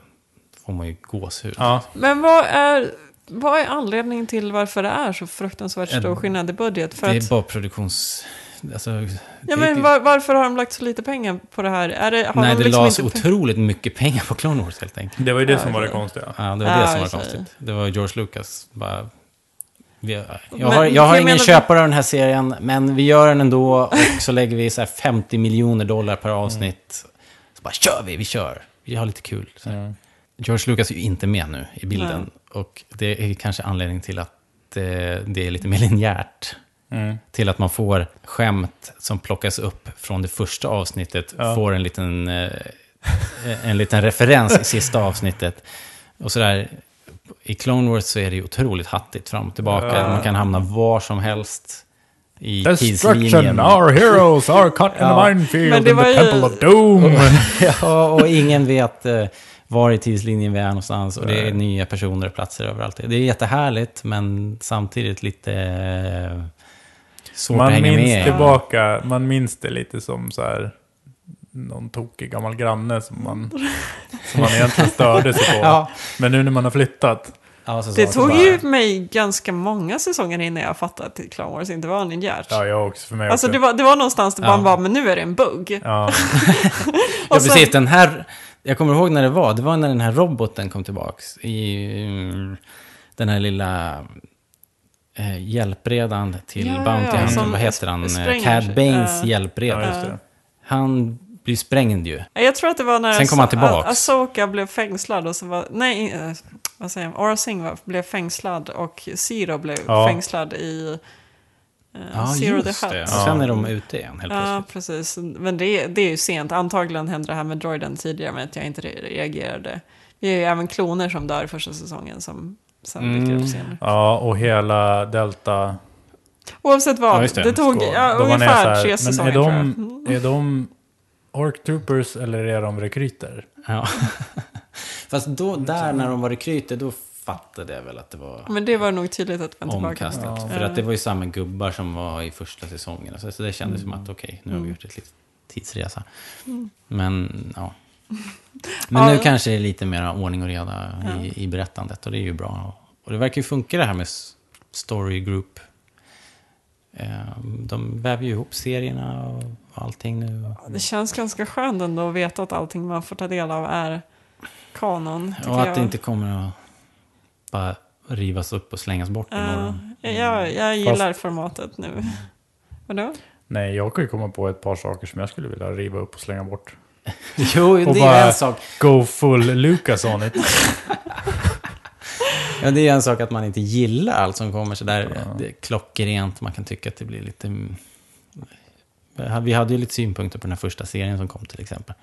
får man ju gåshud. Ja, Men vad är, vad är anledningen till varför det är så fruktansvärt stor skillnad i budget? För det att, är bara produktions... Alltså, ja, men var, varför har de lagt så lite pengar på det här? Är det, har Nej, de det liksom lades inte... otroligt mycket pengar på Clone Wars helt enkelt. det var ju det Ja, som var det konstiga. Ja, det var Ja, det som var konstigt. Det var George Lucas. Bara, vi, jag Men- har, jag har jag ingen menar- köpare av den här serien, men vi gör den ändå och så lägger vi så här 50 miljoner dollar per avsnitt. Så bara kör vi, vi kör. Vi har lite kul. Så här. Mm. George Lucas är ju inte med nu i bilden. Och det är kanske anledning till att det, det är lite mer linjärt. Mm. Till att man får skämt som plockas upp från det första avsnittet, Ja. får en liten, eh, en liten referens i sista avsnittet. Och sådär, i Clone Wars så är det ju otroligt hattigt fram och tillbaka. Ja. Man kan hamna var som helst i Destruction, our heroes are caught in Ja. the minefield in the var ju- temple of doom. ja, och ingen vet eh, var i tidslinjen vi är någonstans. Och det är nya personer och platser överallt. Det är jättehärligt, men samtidigt lite eh, svårt att man hänga minns med tillbaka, man minns det lite som så här någon tokig gammal granne som man, som man egentligen störde sig på. Ja. Men nu när man har flyttat. Ja, så Det så- så tog bara- ju mig ganska många säsonger innan jag fattade att Clone Wars inte var linjärt. Ja, jag också. För mig Alltså också. det var, det var någonstans där Ja. man bara, men nu är det en bugg. Ja, Ja, precis. Den här... Jag kommer ihåg när det var. Det var när den här roboten kom tillbaks. I den här lilla eh, hjälpredan till Ja, Bounty ja, Hunter. Vad heter han? spränger Cad. Banes Eh, hjälpreda. det. Han blir sprängd ju. Jag tror att det var när Sen kom han. Ah- Ahsoka blev fängslad och så var, nej, eh, vad säger jag, Aura Singh blev fängslad och Zero blev Ja. fängslad i eh, Ja, Zero just the det. Hutt. Och sen är de ute igen helt Ja, plötsligt. precis. Men det, det är ju sent. Antagligen hände det här med droiden tidigare, men att jag inte re- reagerade. Det är ju även kloner som dör i första säsongen som sen Mm. dyker upp senare. ja, och hela Delta... Oavsett vad, Ja, det. det. tog ja, så ungefär här, tre Men säsonger är tror jag. de, är de Orc Troopers eller är de rekryter? Ja. Fast då, där när de var rekryter, då fattade jag väl att det var Men det var nog tydligt att vända tillbaka. omkastat. Ja. För att det var ju samma gubbar som var i första säsongen. Så, så det kändes som att okej, nu har vi gjort ett litet tidsresa. Men ja. Men Ja. nu kanske det är lite mer ordning och reda i, i berättandet och det är ju bra. Och det verkar ju funka det här med story group. Eh, De väver ju ihop serierna och allting nu. Det känns ganska skönt ändå att veta att allting man får ta del av är kanon. Och att jag. det inte kommer att bara rivas upp och slängas bort Ja, imorgon. jag, jag gillar formatet nu. Vadå? Nej, jag kan ju komma på ett par saker som jag skulle vilja riva upp och slänga bort. Jo, det är en sak. Go full Lucas on it. Ja, det är en sak att man inte gillar allt som kommer sådär det är klockrent. Man kan tycka att det blir lite... mm, Vi hade ju lite synpunkter på den här första serien som kom till exempel.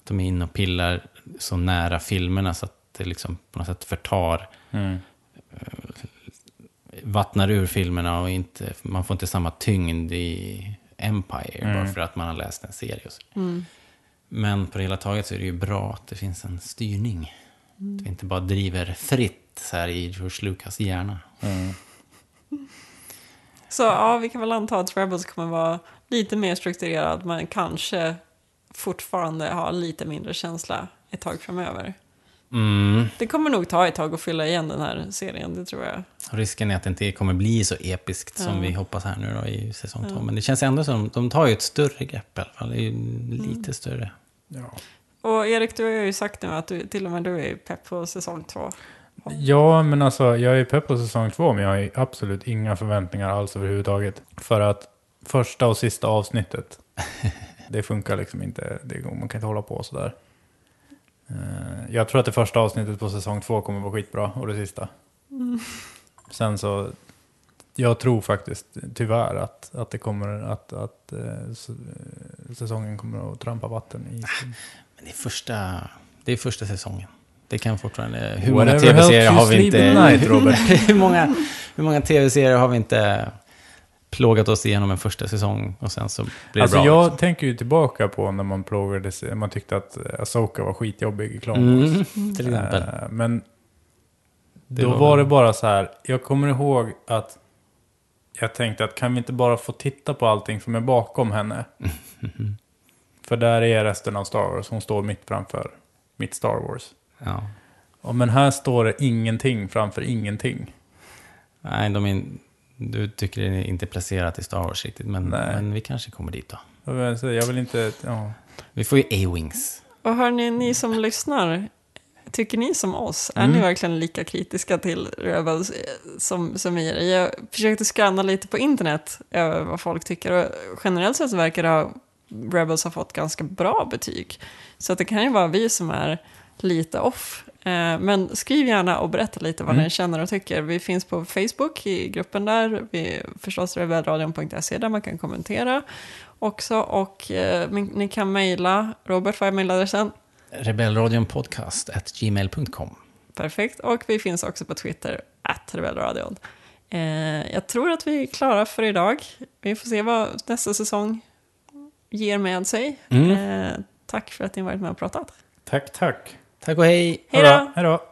Att de är inne och pillar så nära filmerna så att det liksom på något sätt förtar, Mm. vattnar ur filmerna och inte, man får inte samma tyngd i Empire bara Mm. för att man har läst en serie. Och så. Mm. Men på det hela taget så är det ju bra att det finns en styrning. Att vi inte bara driver fritt så här i George Lucas hjärna. Mm. Så ja, vi kan väl anta att Rebels kommer vara lite mer strukturerad, men kanske fortfarande ha lite mindre känsla ett tag framöver. Mm. Det kommer nog ta ett tag att fylla igen den här serien, det tror jag. Risken är att det inte kommer bli så episkt som Ja. vi hoppas här nu då i säsong två. Men det känns ändå som de tar ju ett större grepp i alla fall. Det är ju lite större. Ja. Och Erik, du har ju sagt nu att du, till och med du är pepp på säsong två. ja, men alltså jag är pepp på säsong två, men jag har absolut inga förväntningar alls överhuvudtaget. För att första och sista avsnittet, det funkar liksom inte. Det, går- man kan inte hålla på sådär. Eh, Jag tror att det första avsnittet på säsong två kommer vara skitbra, och det sista. Sen så, jag tror faktiskt tyvärr att, att det kommer att, att eh, eh, säsongen kommer att trampa vatten i sin Men det är första, det är första säsongen. Det kan fortfarande... Hur många tv-serier har vi inte... night, Robert. hur många, hur många tv-serier har vi inte plågat oss igenom en första säsong och sen så blir det Alltså bra? jag liksom. tänker ju tillbaka på när man plågade sig, man tyckte att Asoka var skitjobbig i Clone Wars. Mm, till exempel. Eh, Men Det då var var, det bara så här, jag kommer ihåg att jag tänkte att kan vi inte bara få titta på allting som är bakom henne? För där är resten av Star Wars, hon står mitt framför mitt Star Wars. Ja. Och men här står det ingenting framför ingenting. Nej, de är, du tycker det är inte placerat i Star Wars riktigt, men, men vi kanske kommer dit då. Jag vill, säga, jag vill inte, ja. Vi får ju A-Wings. Och hörni, ni som lyssnar, tycker ni som oss? Är Mm. ni verkligen lika kritiska till Rebels eh, som, som vi är? Jag försökte skanna lite på internet över vad folk tycker och generellt sett så verkar det ha, Rebels ha fått ganska bra betyg. Så att det kan ju vara vi som är lite off. Eh, Men skriv gärna och berätta lite vad Mm. ni känner och tycker. Vi finns på Facebook i gruppen där, vi, förstås rebellradion.se där man kan kommentera också. Och eh, ni kan mejla, Robert, vad är mejladressen? Rebellradion podcast at gmail.com. Perfekt. Och vi finns också på Twitter, at rebellradion. Eh, jag tror att vi är klara för idag. Vi får se vad nästa säsong ger med sig. Mm. Eh, tack för att ni varit med och pratat. Tack, tack. Tack och hej! Hej då!